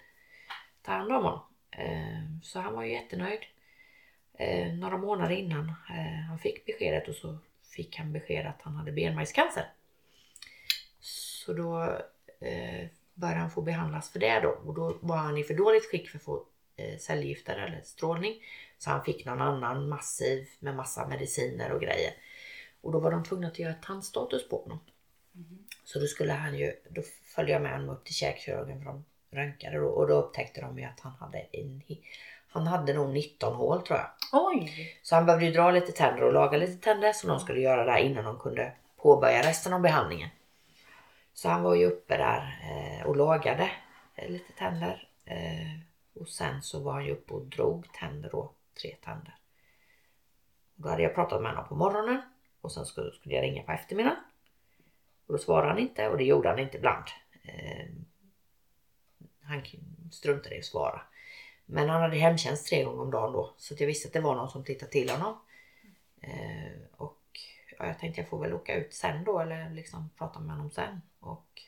ta hand om honom. Så han var ju jättenöjd. Eh, några månader innan eh, han fick beskedet och så fick han besked att han hade benmärgscancer. Så då eh, började han få behandlas för det då och då var han i för dåligt skick för att få eh, cellgifter eller strålning. Så han fick någon annan massiv med massa mediciner och grejer. Och då var de tvungna att göra tandstatus på honom. Mhm. Så då skulle han ju, då följde jag med honom upp till käkkirurgen för de röntgade då, och då upptäckte de ju att han hade en, han hade nog 19 hål tror jag. Oj! Så han behövde ju dra lite tänder och laga lite tänder som de skulle göra där innan de kunde påbörja resten av behandlingen. Så han var ju uppe där eh, och lagade eh, lite tänder. Eh, och sen så var han ju uppe och drog tänder då, tre tänder. Då hade jag pratat med honom på morgonen och sen skulle, jag ringa på eftermiddagen. Och då svarade han inte och det gjorde han inte ibland. Han struntade i att svara. Men han hade hemtjänst tre gånger om dagen då så att jag visste att det var någon som tittade till honom. Eh, och ja, jag tänkte jag får väl åka ut sen då eller liksom prata med honom sen. Och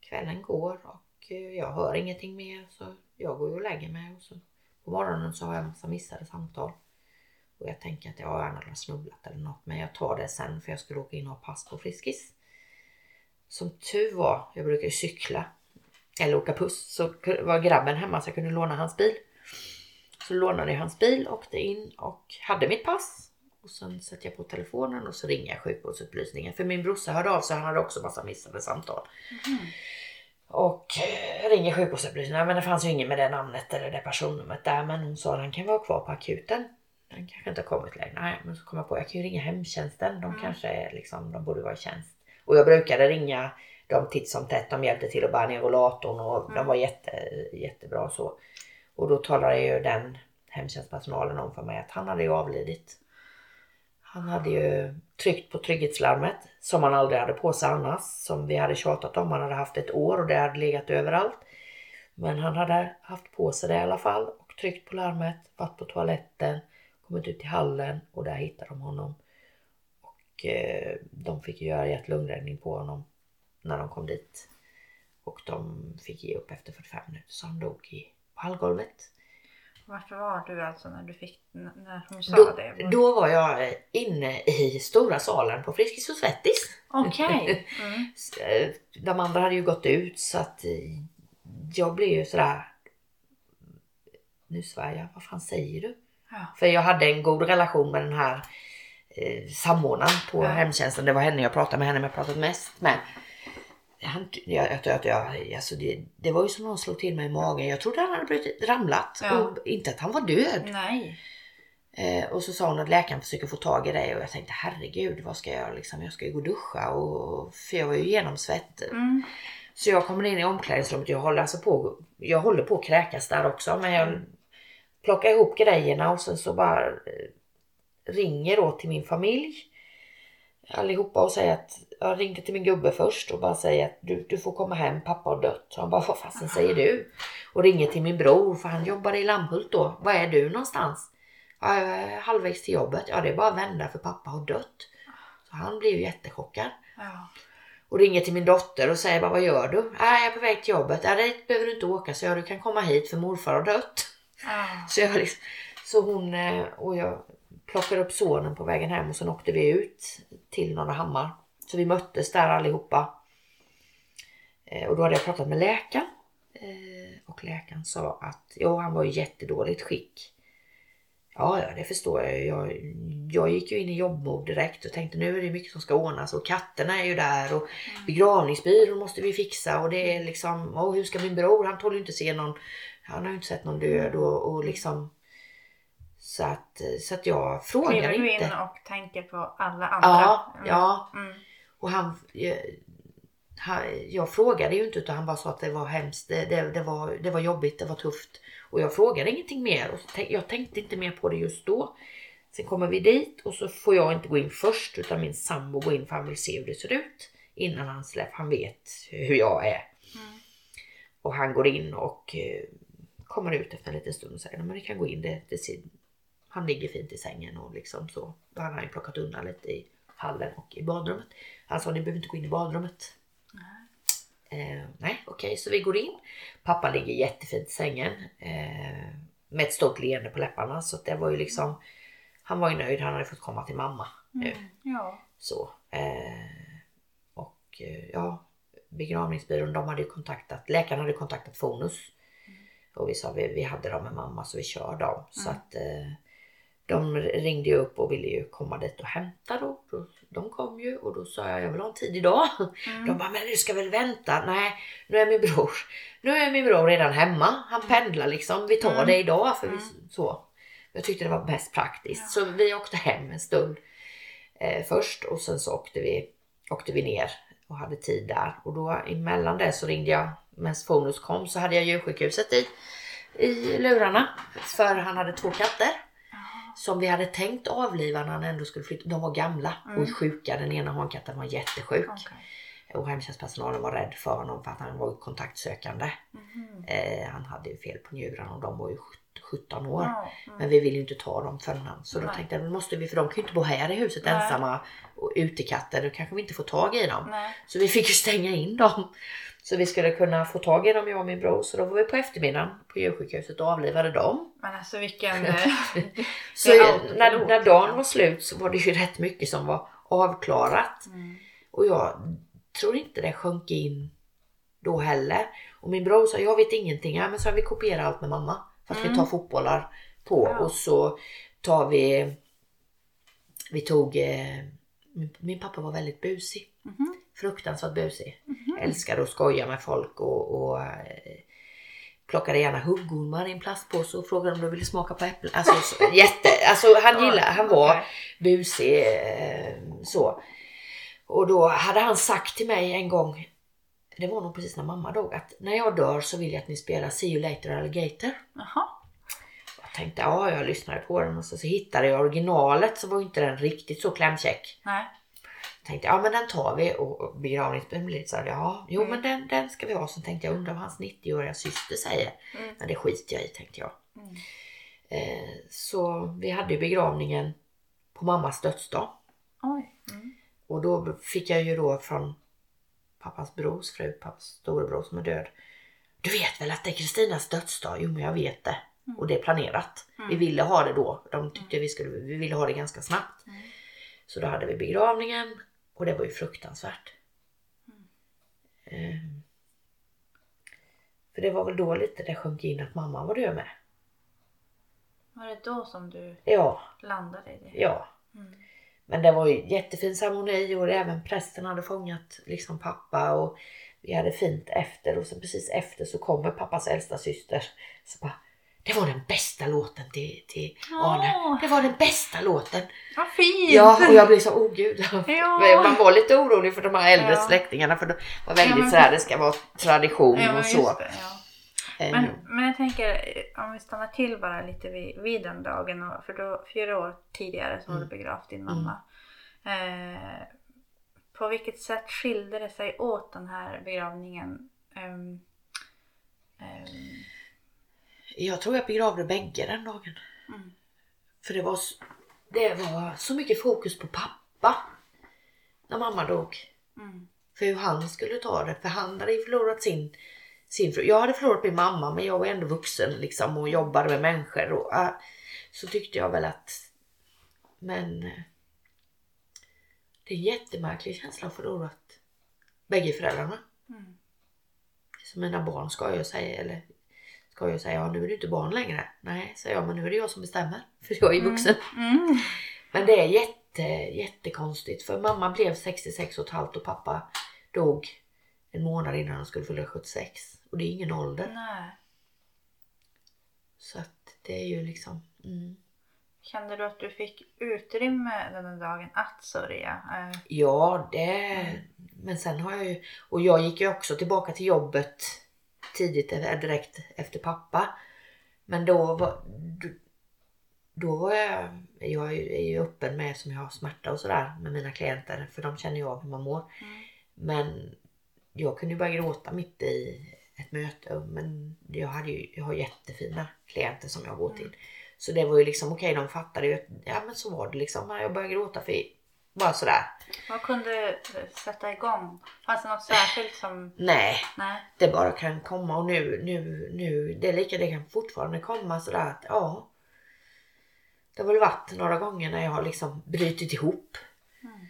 kvällen går och eh, jag hör ingenting mer så jag går och lägger mig och så på morgonen så har jag en massa missade samtal. Och jag tänker att jag har gärna snubblat eller något men jag tar det sen för jag skulle åka in och ha pass på Friskis. Som tur var, jag brukar ju cykla eller åka puss så var grabben hemma så jag kunde låna hans bil. Så lånade jag hans bil, åkte in och hade mitt pass. Och sen sätter jag på telefonen och så ringer jag sjukvårdsupplysningen. För min brorsa hörde av sig, han hade också massa missade samtal. Mhm. Och eh, ringer sjukvårdsupplysningen, men det fanns ju ingen med det namnet eller det personnumret där. Men hon sa att han kan vara kvar på akuten. Den kanske inte har kommit längre. Nej, men så kom jag på jag kan ju ringa hemtjänsten. De Mm. kanske är liksom, de borde vara i tjänst. Och jag brukade ringa dem titt som tätt. De hjälpte till att bära ner rollatorn och de Mm. var jätte, jättebra så. Och då talade ju den hemtjänstpersonalen om för mig att han hade ju avlidit. Han hade ju tryckt på trygghetslarmet som han aldrig hade på sig annars. Som vi hade tjatat om. Han hade haft ett år och det hade legat överallt. Men han hade haft på sig det i alla fall och tryckt på larmet, varit på toaletten, kommit ut i hallen och där hittade de honom. Och eh, de fick ju göra hjärt-lungräddning på honom när de kom dit. Och de fick ge upp efter 45 minuter så han dog i, på hallgolvet. Varför var du alltså när du fick, när hon sa Då, det? då var jag inne i stora salen på Friskis och Svettis. Okej. Mm. Eh, De andra hade ju gått ut så att eh, jag blev ju sådär... Nu svär jag, vad fan säger du? Ja. För jag hade en god relation med den här eh, samordnaren på Ja. hemtjänsten. Det var henne jag pratade med, henne jag pratat mest med. Han, jag, jag, jag, jag, alltså det, det var ju som någon slog till mig i magen. Jag trodde han hade blivit ramlat Ja. och inte att han var död. Nej. Eh, och så sa hon att läkaren försöker få tag i dig och jag tänkte herregud vad ska jag göra liksom? Jag ska ju gå och duscha och för jag var ju genomsvett. Mm. Så jag kommer in i omklädningsrummet. Jag håller alltså på, jag håller på att kräkas där också men jag plockar ihop grejerna och sen så bara eh, ringer då till min familj allihopa och säger att jag ringde till min gubbe först och bara säger att du, du får komma hem, pappa har dött. Så han bara, vad fasen säger du? Och ringer till min bror för han jobbade i Lammhult då. Var är du någonstans? Ja, jag är halvvägs till jobbet. Ja, det är bara att vända för pappa har dött. Så han blev ju jättechockad. Ja. Och ringer till min dotter och säger bara, vad gör du? Nej, jag är på väg till jobbet. Ja, det behöver du inte åka. Så jag, du kan komma hit för morfar har dött. Ja. Så, jag liksom, så hon eh, och jag plockade upp sonen på vägen hem och sen åkte vi ut till Norra Hammar. Så vi möttes där allihopa. Eh, Och då hade jag pratat med läkaren. Eh, Och läkaren sa att ja, han var i jättedåligt skick. Ja, ja, det förstår jag. Jag, jag gick ju in i jobbmode direkt och tänkte nu är det mycket som ska ordnas och katterna är ju där och begravningsbyrån måste vi fixa och det är liksom, och hur ska min bror, han tål ju inte se någon, han har ju inte sett någon död och, och liksom så att, så att jag frågar Kliver du inte. in och tänker på alla andra? Ja, Mm. ja. Mm. Och han, jag, han, jag frågade ju inte utan han bara sa att det var hemskt, det, det, det, var, det var jobbigt, det var tufft. Och jag frågade ingenting mer och tänk, jag tänkte inte mer på det just då. Sen kommer vi dit och så får jag inte gå in först utan min sambo går in för han vill se hur det ser ut innan han släpper. Han vet hur jag är. Mm. Och han går in och eh, kommer ut efter en liten stund och säger att ni kan gå in. Det, det ser, han ligger fint i sängen och liksom så. Han ju plockat undan lite i hallen och i badrummet. Han sa ni behöver inte gå in i badrummet. Eh, nej, okej, så vi går in. Pappa ligger jättefint i sängen eh, med ett stort leende på läpparna. Så det var ju liksom, han var ju nöjd. Han hade fått komma till mamma nu. Mm. Ja. Så. Eh, och eh, ja, begravningsbyrån de hade ju kontaktat, läkaren hade kontaktat Fonus. Och vi sa vi, vi hade dem med mamma så vi kör dem. Så Mm. att eh, de ringde ju upp och ville ju komma dit och hämta då. De kom ju och då sa jag jag vill ha en tid idag. Mm. De bara men du ska väl vänta? Nej nu är min bror, nu är min bror redan hemma. Han pendlar liksom. Vi tar Mm. det idag för vi, Mm. så. Jag tyckte det var mest praktiskt. Ja. Så vi åkte hem en stund eh, först och sen så åkte vi, åkte vi ner och hade tid där. Och då emellan det så ringde jag, medan Fonus kom så hade jag djursjukhuset i, i lurarna. För han hade två katter. Som vi hade tänkt avliva när han ändå skulle flytta. De var gamla Mm. och sjuka. Den ena hankatten var jättesjuk. Okej. Och hemtjänstpersonalen var rädd för honom för att han var kontaktsökande. Mhm. Eh, han hade ju fel på njurarna och de var ju 17 år. Mm. Men vi ville ju inte ta dem förrän han. Så då Nej. tänkte jag, måste vi, för de kan ju inte bo här i huset Nej. ensamma. Och utekatter, då kanske vi inte får tag i dem. Nej. Så vi fick ju stänga in dem. Så vi skulle kunna få tag i dem, jag och min bror. Så då var vi på eftermiddagen på djursjukhuset och avlivade dem. Men alltså vilken... eh, Så när, när dagen var slut så var det ju rätt mycket som var avklarat. mm. Och jag tror inte det sjönk in då heller. Och min bror sa, jag vet ingenting. Ja, men så har vi kopierat allt med mamma. Fast vi Mm. tar fotbollar på Ja. och så tar vi, vi tog, eh, min, min pappa var väldigt busig. Mhm. Fruktansvärt busig. Mhm. Älskade att skoja med folk och, och eh, plockade gärna huggormar i en plastpåse och frågade om de ville smaka på äpplen. Alltså, så, jätte, alltså han gillade, han var busig eh, så. Och då hade han sagt till mig en gång, det var nog precis när mamma dog, att när jag dör så vill jag att ni spelar See you later alligator. Jaha. Jag tänkte, ja jag lyssnade på den och så, så hittade jag originalet så var inte den riktigt så klämkäck. Nej. Tänkte, ja men den tar vi och, begravningsbön blev lite så här, ja jo Mm. men den, den ska vi ha. Så tänkte jag, undrar vad hans 90-åriga syster säger. Mm. Men det skiter jag i tänkte jag. Mm. Eh, så vi hade ju begravningen på mammas dödsdag. Mm. Och då fick jag ju då från pappas brors fru, pappas storebror som är död. Du vet väl att det är Kristinas dödsdag? Jo men jag vet det. Mm. Och det är planerat. Mm. Vi ville ha det då. De tyckte vi skulle, vi ville ha det ganska snabbt. Mm. Så då hade vi begravningen och det var ju fruktansvärt. Mm. Ehm. För det var väl då lite det sjönk in att mamma var död med. Var det då som du Ja, landade i det? ja. Mm. Men det var ju jättefin ceremoni och även prästen hade fångat liksom pappa och vi hade fint efter och så precis efter så kommer pappas äldsta syster. Så bara, det var den bästa låten till, till Arne. Det var den bästa låten. Vad fint! Ja, och jag blev så, åh gud. Ja. Man var lite orolig för de här äldre Ja. släktingarna för det var Ja, väldigt men- sådär, det ska vara tradition Ja, och så. det, ja. Eh, Men, men jag tänker om vi stannar till bara lite vid, vid den dagen. Och, för då, fyra år tidigare så var du Mm. begravt din mamma. Eh, på vilket sätt skilde det sig åt den här begravningen? Ehm, ehm, Jag tror jag begravde bägge den dagen. mm, För det var, det var så mycket fokus på pappa när mamma dog. mm, För hur han skulle ta det. För han hade ju förlorat sin, sin fru. Jag hade förlorat min mamma men jag var ändå vuxen liksom och jobbade med människor. Och, äh, så tyckte jag väl att men det är en jättemärklig känsla att ha förlorat bägge föräldrarna. mm, Så mina barn ska jag säga eller ska jag säga ja nu är du inte barn längre. Nej säger jag men nu är det jag som bestämmer. För jag är vuxen. mm, Men det är jätte, jättekonstigt för mamma blev 66 och ett halvt och pappa dog en månad innan han skulle fylla 76. Och det är ingen ålder. nej. Så att det är ju liksom... Mm. Kände du att du fick utrymme den dagen att sörja? Eh, Ja, det... Men sen har jag ju... Och jag gick ju också tillbaka till jobbet tidigt, direkt efter pappa. Men då var... Då, då var jag... Jag är ju- öppen med som jag har smärta och sådär med mina klienter. För de känner ju av hur man mår. mm, Men jag kunde ju börja gråta mitt i ett möte. Men jag, hade ju, jag har jättefina klienter som jag går till. Så det var ju liksom okej, de fattade ju ja men så var det liksom. Jag började gråta för bara sådär. Vad kunde sätta igång? Fanns det något särskilt som... Nej, Nej. det bara kan komma och nu, nu, nu, det är lika, det kan fortfarande komma sådär att ja. Det har väl varit några gånger när jag har liksom brutit ihop. Mm.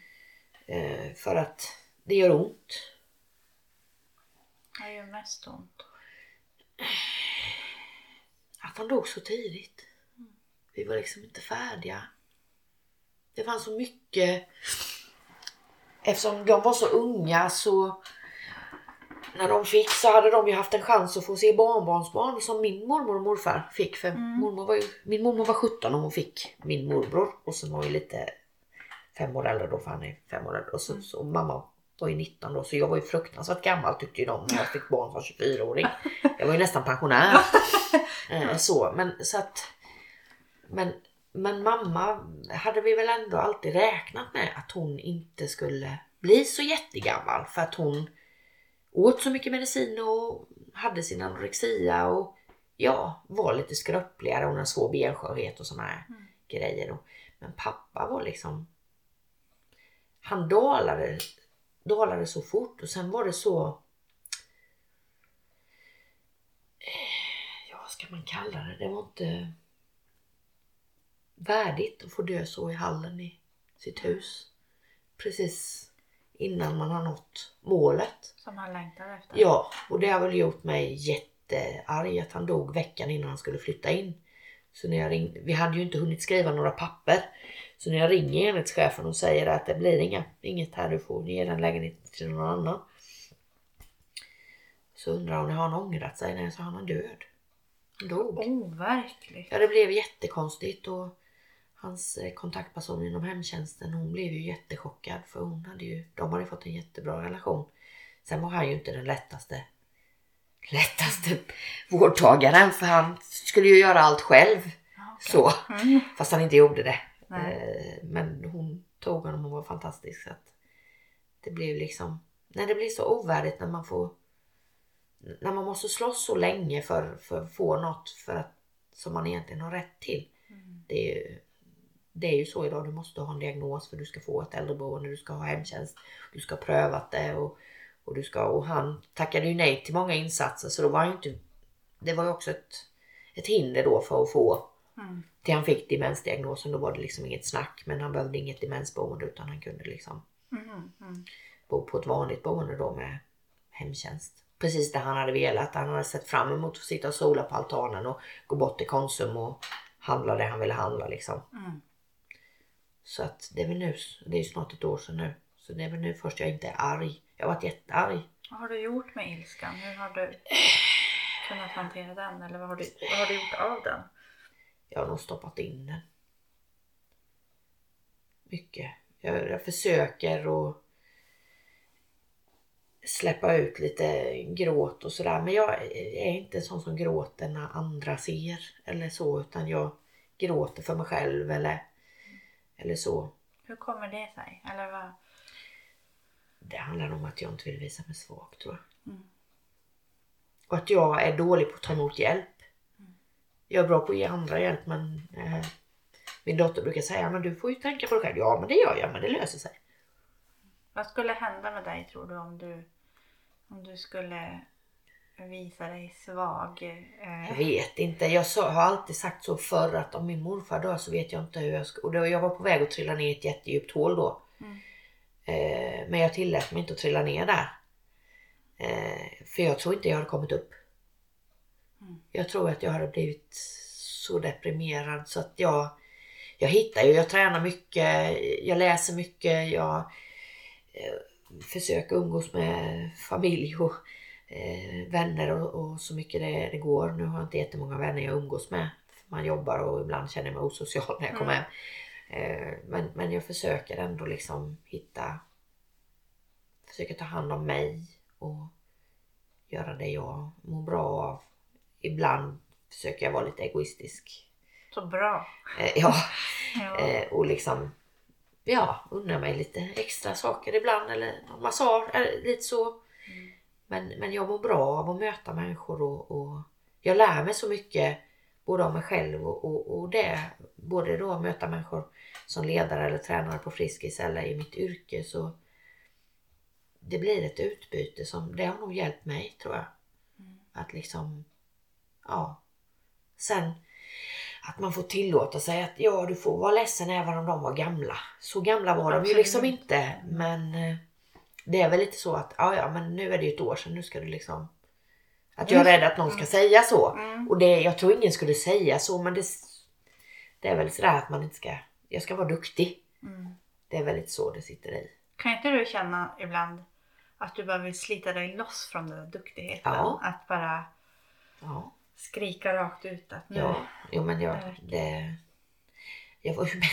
Eh, för att det gör ont. Det gör mest ont. Att han dog så tidigt. Vi var liksom inte färdiga. Det fanns så mycket. Eftersom de var så unga så när de fick så hade de ju haft en chans att få se barnbarnsbarn som min mormor och morfar fick. För Mm. mormor var ju, min mormor var 17 och hon fick min morbror och sen var ju lite fem år äldre då för han är fem år äldre. Och så, så mamma var ju 19 då så jag var ju fruktansvärt gammal tyckte ju de när jag fick barn som 24-åring. Jag var ju nästan pensionär. Eh, så, men så att men, men mamma hade vi väl ändå alltid räknat med att hon inte skulle bli så jättegammal för att hon åt så mycket medicin och hade sin anorexia och ja, var lite skröpligare. Hon hade svår benskörhet och här Mm. grejer. Men pappa var liksom han dalade, dalade så fort och sen var det så eh, ja vad ska man kalla det? Det var inte värdigt att få dö så i hallen i sitt hus. Precis innan man har nått målet. Som han längtar efter. Ja, och det har väl gjort mig jättearg att han dog veckan innan han skulle flytta in. Så när jag ring, vi hade ju inte hunnit skriva några papper. Så när jag ringer enhetschefen och säger att det blir inga, inget här, du får ge den lägenheten till någon annan. Så undrar hon, har han ångrat sig? Nej, så han är död. Han dog. Overkligt. Ja, det blev jättekonstigt och hans eh, kontaktperson inom hemtjänsten hon blev ju jättechockad för hon hade ju, de hade ju fått en jättebra relation. Sen var han ju inte den lättaste lättaste vårdtagaren för han skulle ju göra allt själv. Okej. Så, Mm. fast han inte gjorde det. Nej. Eh, Men hon tog honom och var fantastisk. Så att det blev liksom, nej det blir så ovärdigt när man får när man måste slåss så länge för, för att få något för att, som man egentligen har rätt till. Mm. Det är, ju, det är ju så idag, du måste ha en diagnos för du ska få ett äldreboende, du ska ha hemtjänst, du ska ha prövat det och, Och, du ska, och han tackade ju nej till många insatser så då var han inte... Det var ju också ett, ett hinder då för att få Mm. till han fick demensdiagnosen. Då var det liksom inget snack men han behövde inget demensboende utan han kunde liksom Mm. Mm. bo på ett vanligt boende då med hemtjänst. Precis det han hade velat. Han hade sett fram emot att sitta och sola på altanen och gå bort till Konsum och handla det han ville handla liksom. Mm. Så att det är väl nu, det är snart ett år sedan nu. Så det är väl nu först jag inte är arg. Jag har varit jättearg. Vad har du gjort med ilskan? Hur har du kunnat hantera den? Eller vad har du, vad har du gjort av den? Jag har nog stoppat in den. Mycket. Jag, jag försöker att släppa ut lite gråt och sådär. Men jag är inte sån som gråter när andra ser eller så. Utan jag gråter för mig själv eller, eller så. Hur kommer det sig? Eller vad? Det handlar om att jag inte vill visa mig svag tror jag. Mm. Och att jag är dålig på att ta emot hjälp. Jag är bra på att ge andra hjälp men eh, min dotter brukar säga men du får ju tänka på dig själv. Ja men det gör jag men det löser sig. Vad skulle hända med dig tror du om du, om du skulle visa dig svag? Eh, Jag vet inte. Jag har alltid sagt så förr att om min morfar dör så vet jag inte hur jag ska... Och då, jag var på väg att trilla ner i ett jättedjupt hål då. Mm. Eh, men jag tillät mig inte att trilla ner där. Eh, för jag tror inte jag hade kommit upp. Mm. Jag tror att jag hade blivit så deprimerad så att jag... Jag hittar ju, jag tränar mycket, jag läser mycket, jag försöker umgås med familj och eh, vänner och, och så mycket det, det går. Nu har jag inte jättemånga vänner jag umgås med. Man jobbar och ibland känner jag mig osocial när jag kommer Mm. hem. Eh, men, men jag försöker ändå liksom hitta... Försöker ta hand om mig och göra det jag mår bra av. Ibland försöker jag vara lite egoistisk. Så bra. Eh, ja, Ja. eh, och liksom ja, unna mig lite extra saker ibland eller någon massage eller lite så. Mm. Men, men jag mår bra av att möta människor och, och jag lär mig så mycket både av mig själv och, och, och det. Både då att möta människor som ledare eller tränare på Friskis eller i mitt yrke så det blir ett utbyte som, det har nog hjälpt mig tror jag. Mm. Att liksom, ja. Sen att man får tillåta sig att ja, du får vara ledsen även om de var gamla. Så gamla var de ju Absolut. liksom inte. Men eh, det är väl lite så att ja, ja, men nu är det ju ett år sedan. Nu ska du liksom... Att jag är rädd att någon ska säga så. Mm. Och det, jag tror ingen skulle säga så, men det, det är väl sådär att man inte ska... Jag ska vara duktig. Mm. Det är väl lite så det sitter i. Kan inte du känna ibland att du behöver slita dig loss från den där duktigheten? Ja. Att bara Ja, skrika rakt ut att nu... ja. Jo, men jag... Det, jag ju med,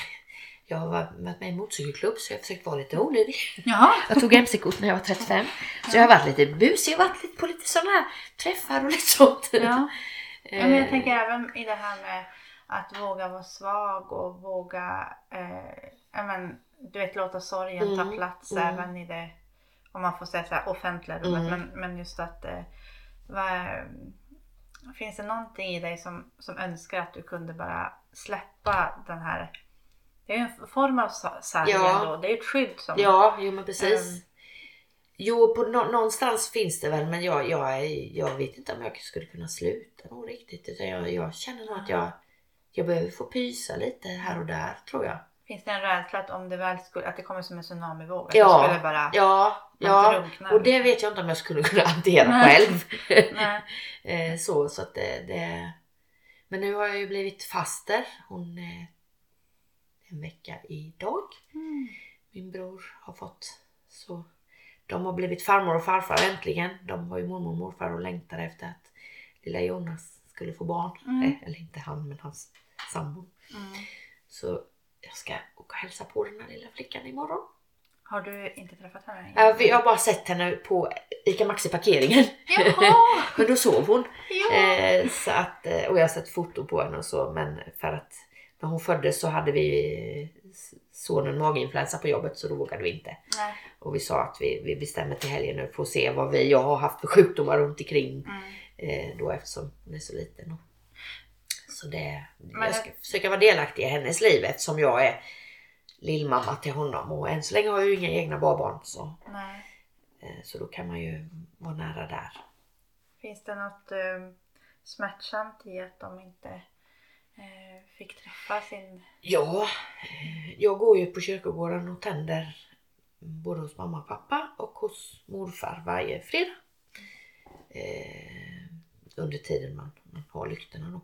jag har varit med i motorcykelklubb så jag har försökt vara lite olydig. Jaha. Jag tog mc-kort när jag var 35. Så jag har varit lite busig, jag har varit lite på lite sådana här träffar och lite sånt. Ja. ja, Eh, men jag tänker även i det här med att våga vara svag och våga eh, men, du vet, låta sorgen ta Mm, plats mm. även i det, om man får säga så här, offentliga rummet. Mm. Men, men just att eh, vad, finns det någonting i dig som, som önskar att du kunde bara släppa den här det är en form av sa- sarg Ja. ändå. Det är ett skydd som... Ja, jo men precis. Ehm. Jo, på nå- någonstans finns det väl men jag, jag, jag vet inte om jag skulle kunna sluta nog riktigt. Utan jag, jag känner nog att jag, jag behöver få pysa lite här och där tror jag. Finns det en rädsla att om det väl skulle, att det kommer som en tsunamivåg? Att Ja, skulle bara... Ja, ja. Och det vet jag inte om jag skulle kunna hantera själv. Eh, så, så att det, det... Men nu har jag ju blivit faster. Hon är en vecka idag. Mm. Min bror har fått så. De har blivit farmor och farfar äntligen. De var ju mormor och morfar och längtade efter att lilla Jonas skulle få barn. Mm. Eh, Eller inte han men hans sambo. Mm. Så jag ska åka och hälsa på den här lilla flickan imorgon. Har du inte träffat henne? än? Jag har bara sett henne på ICA Maxi-parkeringen. Jaha! Men då sov hon. Ja! Eh, så att, eh, och jag har sett foto på henne och så men för att när hon föddes så hade vi sonen maginfluensa på jobbet så då vågade vi inte. Nej. Och vi sa att vi, vi bestämmer till helgen nu för att se vad vi, jag har haft för sjukdomar runt omkring Mm. eh, då eftersom hon är så liten. Och, så det, Men- jag ska försöka vara delaktig i hennes liv eftersom jag är lillmamma till honom och än så länge har jag ju inga egna barbarn så Nej. Eh, Så då kan man ju vara nära där. Finns det något eh, smärtsamt i att de inte Eh, fick träffa sin... Ja, eh, jag går ju på kyrkogården och tänder både hos mamma och pappa och hos morfar varje fredag. Eh, under tiden man, man har lyktorna då.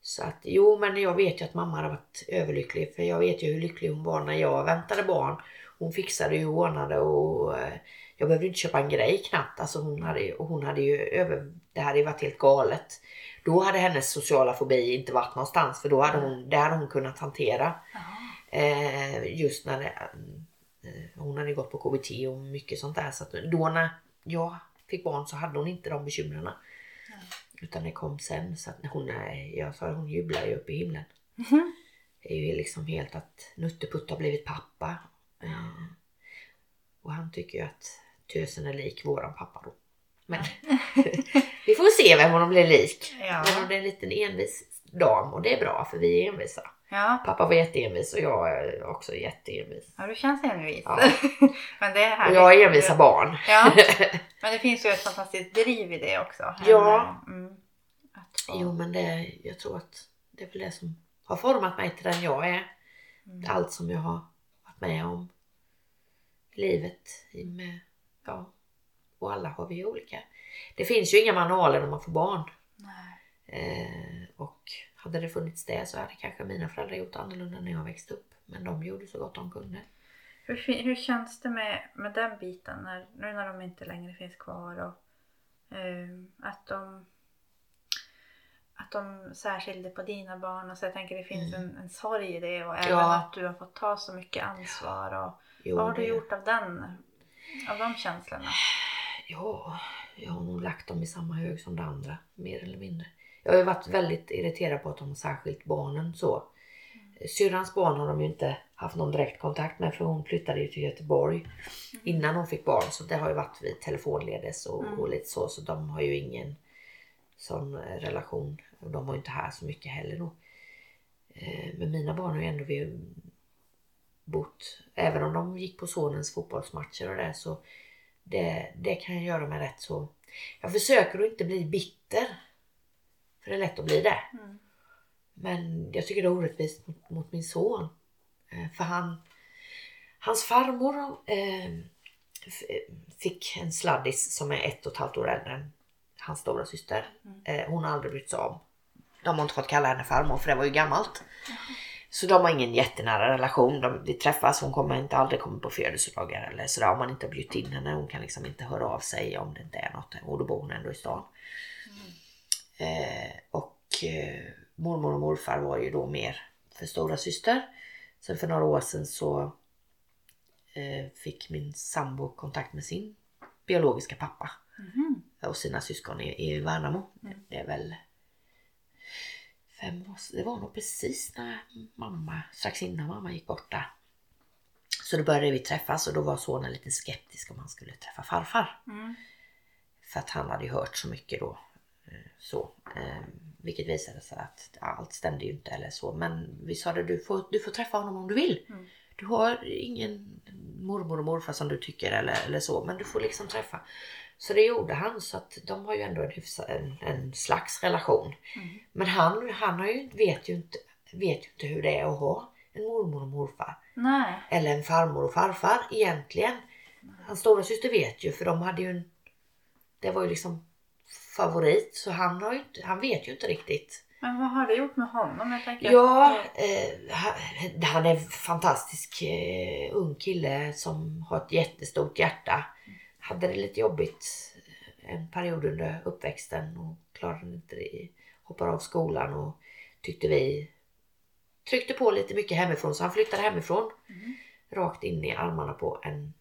Så att jo, men jag vet ju att mamma hade varit överlycklig för jag vet ju hur lycklig hon var när jag väntade barn. Hon fixade ju och ordnade och eh, jag behövde inte köpa en grej knappt. Alltså hon hade, ju- och hon hade ju över, det hade ju varit helt galet. Då hade hennes sociala fobi inte varit någonstans för då hade hon, det hade hon kunnat hantera. Eh, just när det, eh, hon hade gått på KBT och mycket sånt där. Så då när jag fick barn så hade hon inte de bekymren. Utan det kom sen. Så att hon, är, jag sa hon jublar ju upp i himlen. Det är ju liksom helt att Nutteputt har blivit pappa. Eh, och han tycker ju att tösen är lik våran pappa då. Men vi får se vem hon blir lik. Ja. Men hon är en liten envis dam och det är bra för vi är envisa. Ja, Pappa var jätteenvis och jag är också jätteenvis. ja du känns envis. Ja. Men det är Och jag är envisa barn. Ja, men det finns ju ett fantastiskt driv i det också. Ja. Mm, att få... Jo men det, jag tror att det är väl det som har format mig till den jag är. Mm. Allt som jag har varit med om i livet. Med, ja, och alla har vi olika. Det finns ju inga manualer när man får barn. Eh, och hade det funnits det så hade kanske mina föräldrar gjort annorlunda när jag växte upp. Men de gjorde så gott de kunde. Hur, hur känns det med, med den biten när, nu när de inte längre finns kvar och ehm, att de att de särskilde på dina barn och så jag tänker det finns en, en sorg i det och även Mm. Ja. att du har fått ta så mycket ansvar och Jo, vad har du gjort av den av de känslorna? Ja, jag har nog lagt dem i samma hög som det andra, mer eller mindre. Jag har ju varit väldigt irriterad på att de har särskilt barnen så. Syrrans barn har de ju inte haft någon direkt kontakt med för hon flyttade ju till Göteborg innan hon fick barn så det har ju varit vid telefonledes och, Mm. och lite så så de har ju ingen sån eh, relation och de var ju inte här så mycket heller då. Eh, Men mina barn har ju ändå vi bott, även om de gick på sonens fotbollsmatcher och det så det, det kan jag göra med rätt så. Jag försöker att inte bli bitter. För det är lätt att bli det. Mm. Men jag tycker det är orättvist mot, mot min son. Eh, För han, hans farmor eh, fick en sladdis som är ett och ett halvt år äldre än hans stora syster. Eh, hon har aldrig brytt sig om. De har inte fått kalla henne farmor för det var ju gammalt. Så de har ingen jättenära relation. De, vi träffas, hon kommer inte aldrig komma på födelsedagar eller sådär om man inte har bjudit in henne. Hon kan liksom inte höra av sig om det inte är något. Och då bor hon ändå i stan. Eh, och eh, mormor och morfar var ju då mer för stora syster. Sen för några år sedan så eh, fick min sambo kontakt med sin biologiska pappa Mhm. och sina syskon i, i Värnamo. Det är väl fem sedan. Det var nog precis när mamma, strax innan mamma gick bort där. Så då började vi träffas och då var sonen lite skeptisk om han skulle träffa farfar. Mm. För att han hade ju hört så mycket då. eh, Så. eh, Vilket visade sig att allt stämde ju inte eller så. Men vi sa det, du får, du får träffa honom om du vill. Mm. Du har ingen mormor och morfar som du tycker eller, eller så. Men du får liksom träffa. Så det gjorde han. Så att de har ju ändå en, en, en slags relation. Mm. Men han, han har ju, vet, ju inte, vet ju inte hur det är att ha en mormor och morfar. Nej. Eller en farmor och farfar egentligen. Hans stora syster vet ju för de hade ju en... Det var ju liksom favorit så han, har ju han vet ju inte riktigt. Men vad har det gjort med honom? Jag tänker Ja, eh, han, han är en fantastisk eh, ung kille som har ett jättestort hjärta. Hade det lite jobbigt en period under uppväxten och klarade inte det. Hoppade av skolan och tyckte vi tryckte på lite mycket hemifrån så han flyttade hemifrån Mm. rakt in i armarna på en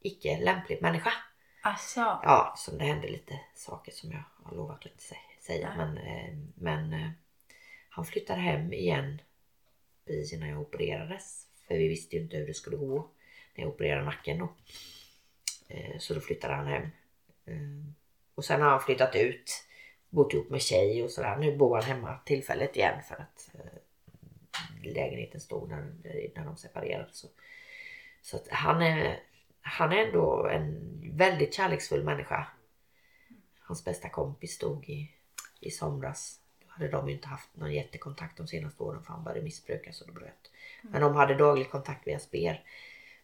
icke lämplig människa. Alltså, Ja, som det hände lite saker som jag har lovat att inte sä- säga. Nej. Men, eh, men eh, han flyttade hem igen precis innan jag opererades. För vi visste ju inte hur det skulle gå när jag opererade nacken då. Eh, så då flyttade han hem. Eh, och sen har han flyttat ut, bott ihop med tjej och sådär. Nu bor han hemma tillfälligt igen för att eh, lägenheten stod när, när de separerade. Så, så att han är han är ändå en väldigt kärleksfull människa. Hans bästa kompis stod i, i somras. Då hade de ju inte haft någon jättekontakt de senaste åren för han började missbruka så det bröt. Men de hade daglig kontakt via SPR.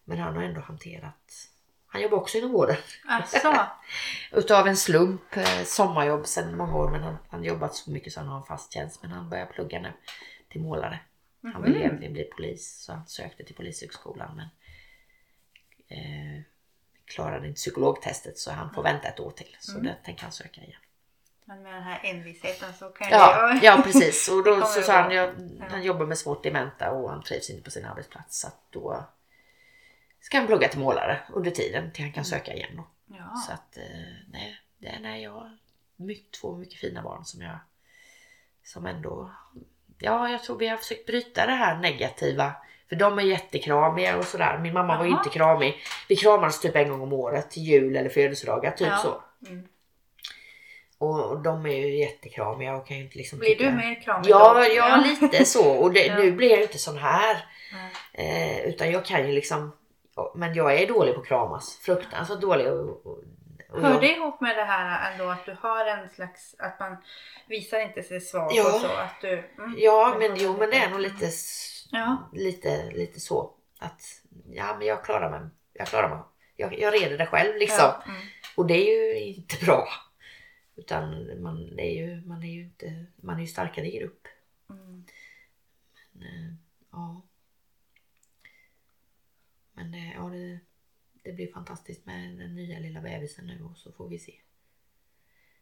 Men han har ändå hanterat han jobbar också inom vården. Alltså. Utav en slump. Eh, sommarjobb sedan många år men han har jobbat så mycket så han har en fast tjänst. Men han börjar plugga nu till målare. Han ville egentligen bli polis så han sökte till polishögskolan men eh, klarade inte psykologtestet så han får vänta ett år till. Så det tänker han söka igen. Men med den här envisheten så kan Ja, det ja precis. Och då så sa han, jag, Ja. han jobbar med svårt dementa och han trivs inte på sin arbetsplats. Så att då ska han plugga till målare under tiden till han kan söka igen. Då. Ja. Så att eh, nej, det är när jag mycket, två mycket fina barn som jag som ändå Ja, jag tror vi har försökt bryta det här negativa. För de är jättekramiga och sådär. Min mamma var ju inte kramig. Vi kramades typ en gång om året till jul eller födelsedagar, typ Ja. så. Mm. Och, de är ju jättekramiga och kan ju inte liksom Blir tycka- du mer kramig Ja, då? ja, lite så. Och det, Ja. nu blir jag ju inte sån här. Eh, utan jag kan ju liksom men jag är dålig på att kramas. Fruktansvärt dålig. Och, och, och Hör jag- det ihop med det här ändå att du har en slags, att man visar inte sig svag Ja. och så? Att du, mm, Ja, men jo, men det är nog lite, Ja. lite, lite så. Att ja, men jag klarar mig. Jag klarar mig. Jag, jag reder det själv liksom. Ja, mm. Och det är ju inte bra. Utan man är ju, man är ju inte, man är ju starkare i grupp. Mm. Men, eh, ja. Men det, ja, det, det blir fantastiskt med den nya lilla bebisen nu och så får vi se.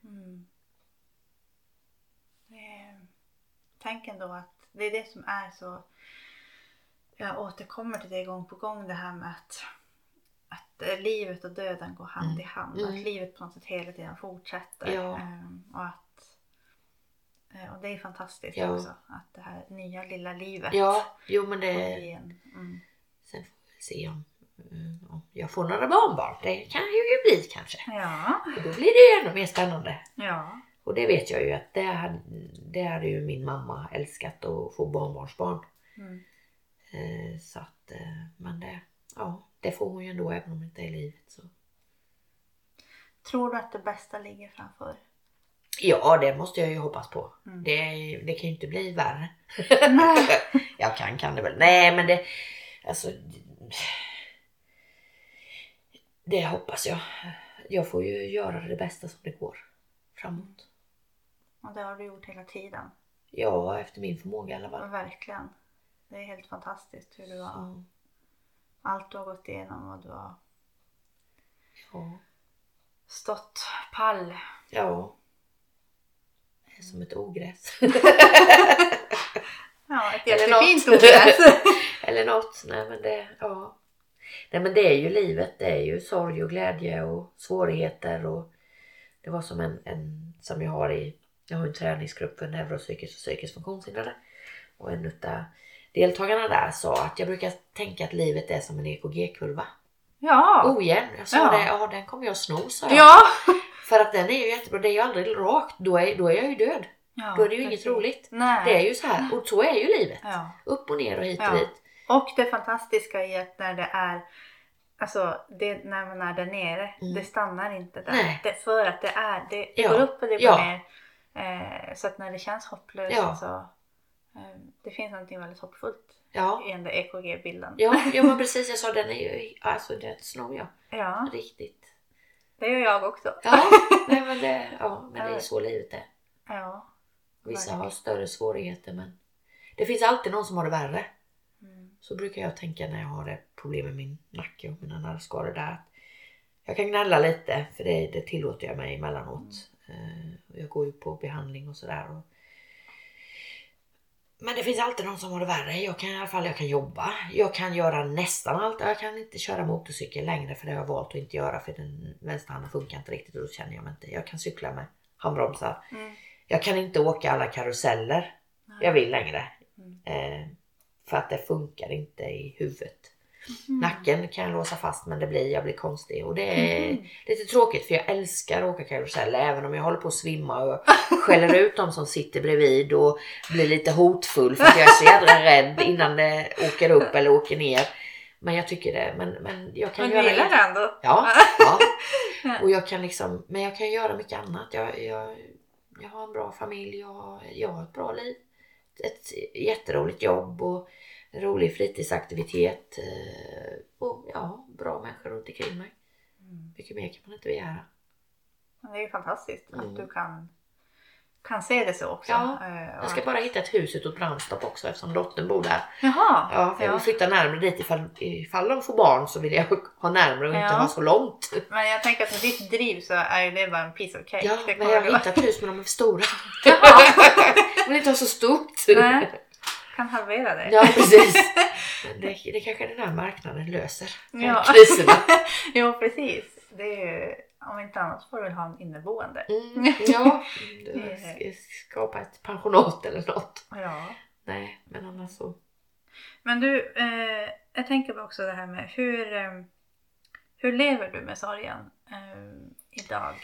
Mm. Eh, Tänk ändå att det är det som är så... Jag återkommer till det gång på gång det här med att, att eh, livet och döden går hand Mm. i hand. Mm. Att livet på något sätt hela tiden fortsätter. Ja. Ehm, och, att, eh, och det är fantastiskt Ja. också. Att det här nya lilla livet Ja, jo men det, mm. sen se om, eh, om jag får några barnbarn. Det kan ju bli kanske. Ja, Och då blir det ju ännu mer spännande. ja. Och det vet jag ju att det hade, det hade ju min mamma älskat att få barnbarnsbarn. Mm. Eh, så att, eh, men det, ja, det får hon ju ändå även om det inte är i livet. Så. Tror du att det bästa ligger framför? Ja, det måste jag ju hoppas på. Mm. Det, det kan ju inte bli värre. Nej. jag kan, kan det väl. Nej, men det, alltså. Det hoppas jag. Jag får ju göra det bästa som det går framåt. Och det har du gjort hela tiden. Ja, efter min förmåga i alla fall. Verkligen. Det är helt fantastiskt hur du har, Så, allt du har gått igenom och du har ja. stått pall. ja. Det är som ett ogräs. Ja, ett Eller jättefint ogräs. Eller något. Nej men det, ja. Nej men det är ju livet. Det är ju sorg och glädje och svårigheter och det var som en, en som jag har i, jag har en träningsgrupp för neuropsykiskt och psykiskt funktionshindrade. Och en utav deltagarna där sa att jag brukar tänka att livet är som en EKG-kurva. Ja. Ojämn. Jag sa Ja. det, ja den kommer jag sno sa jag. Ja. För att den är ju jättebra, det är ju aldrig rakt. Då är, då är jag ju död. Ja. Då är det ju inget precis. roligt. Nej. Det är ju så här och så är ju livet. Ja. Upp och ner och hit och Ja. dit. Och det fantastiska i att när det är Alltså det, när man är där nere, Mm. det stannar inte där. Nej. Det, för att det är, det, det går upp och det går ner. Eh, så att när det känns hopplöst Ja. så eh, det finns någonting väldigt hoppfullt Ja. i den där EKG-bilden. Ja, ja men precis. Jag sa den är ju, alltså det snor jag. ja, Riktigt. det gör jag också. Ja, nej, men det, ja, men det är så livet är. Ja. Vissa har större svårigheter men det finns alltid någon som har det värre. Mm. Så brukar jag tänka när jag har problem med min nacke och mina nervskador där. att Jag kan gnälla lite för det, det tillåter jag mig emellanåt. Eh, och Jag går ju på behandling och sådär. Men det finns alltid någon som har det värre. Jag kan i alla fall jag kan jobba. Jag kan göra nästan allt. Jag kan inte köra motorcykel längre för det har jag valt att inte göra för den vänsterhanden funkar inte riktigt och då känner jag mig inte. Jag kan cykla med handbromsar. Mm. Jag kan inte åka alla karuseller jag vill längre. Mm. Eh, för att det funkar inte i huvudet. Mm. Nacken kan jag låsa fast men det blir, jag blir konstig och det är Mhm. lite tråkigt för jag älskar att åka karusell även om jag håller på att svimma och skäller ut de som sitter bredvid och blir lite hotfull för att jag är så jädra rädd innan det åker upp eller åker ner. Men jag tycker det. Men, men jag kan Men göra... gillar det ändå? Ja, ja. Och jag kan liksom, men jag kan göra mycket annat. Jag, jag, jag har en bra familj, jag, har- jag har ett bra liv. Ett jätteroligt jobb och en rolig fritidsaktivitet. eh, Och ja, bra människor runt omkring mig. Mycket mer kan man inte begära. Det är ju fantastiskt Mm. att du kan, kan se det så också. Ja, Eh, Jag ska bara hitta ett hus utåt Brandstorp också eftersom dottern bor där. Jaha! Ja, jag vill flytta närmare dit ifall, ifall de får barn så vill jag ha närmare och inte Ja. ha så långt. Men jag tänker att med ditt driv så är det bara en piece of cake. Ja, men jag har gå. hittat hus men de är för stora. Jag vill inte ha så stort. Nej. Kan halvera det. Ja precis. Det, det kanske den här marknaden löser. Ja. Kriserna. jo, precis. Det är om inte annat får du väl ha en inneboende. Mm, ja, skapa ett pensionat eller något. Ja. Nej, men annars så. Men du, eh, jag tänker på också det här med hur, eh, hur lever du med sorgen eh, idag?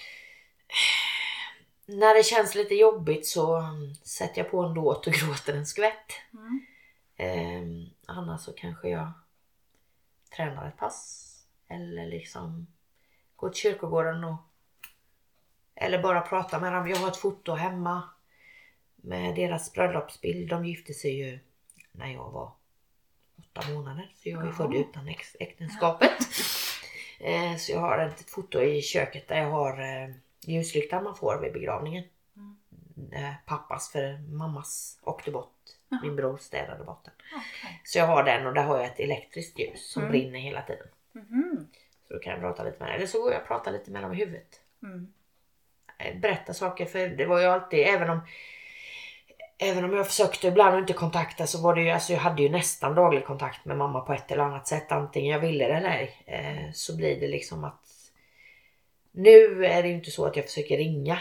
När det känns lite jobbigt så sätter jag på en låt och gråter en skvätt. Mm. Eh, annars så kanske jag tränar ett pass. Eller liksom går till kyrkogården och eller bara pratar med dem. Jag har ett foto hemma med deras bröllopsbild. De gifte sig ju när jag var åtta månader. Så jag är född utan äktenskapet. Eh, så jag har ett foto i köket där jag har eh, ljuslyktan man får vid begravningen. Mm. Eh, pappas för mammas åkte bort. Jaha. Min bror städade bort den. Okej. Så jag har den och där har jag ett elektriskt ljus som Mm. brinner hela tiden. Mhm. Då kan jag prata lite med den. Eller så går jag och pratar lite med dem i huvudet. Mm. Eh, Berätta saker för det var ju alltid, även om Även om jag försökte ibland inte kontakta så var det ju, alltså jag hade ju nästan daglig kontakt med mamma på ett eller annat sätt. Antingen jag ville det eller ej. Eh, så blir det liksom att Nu är det ju inte så att jag försöker ringa.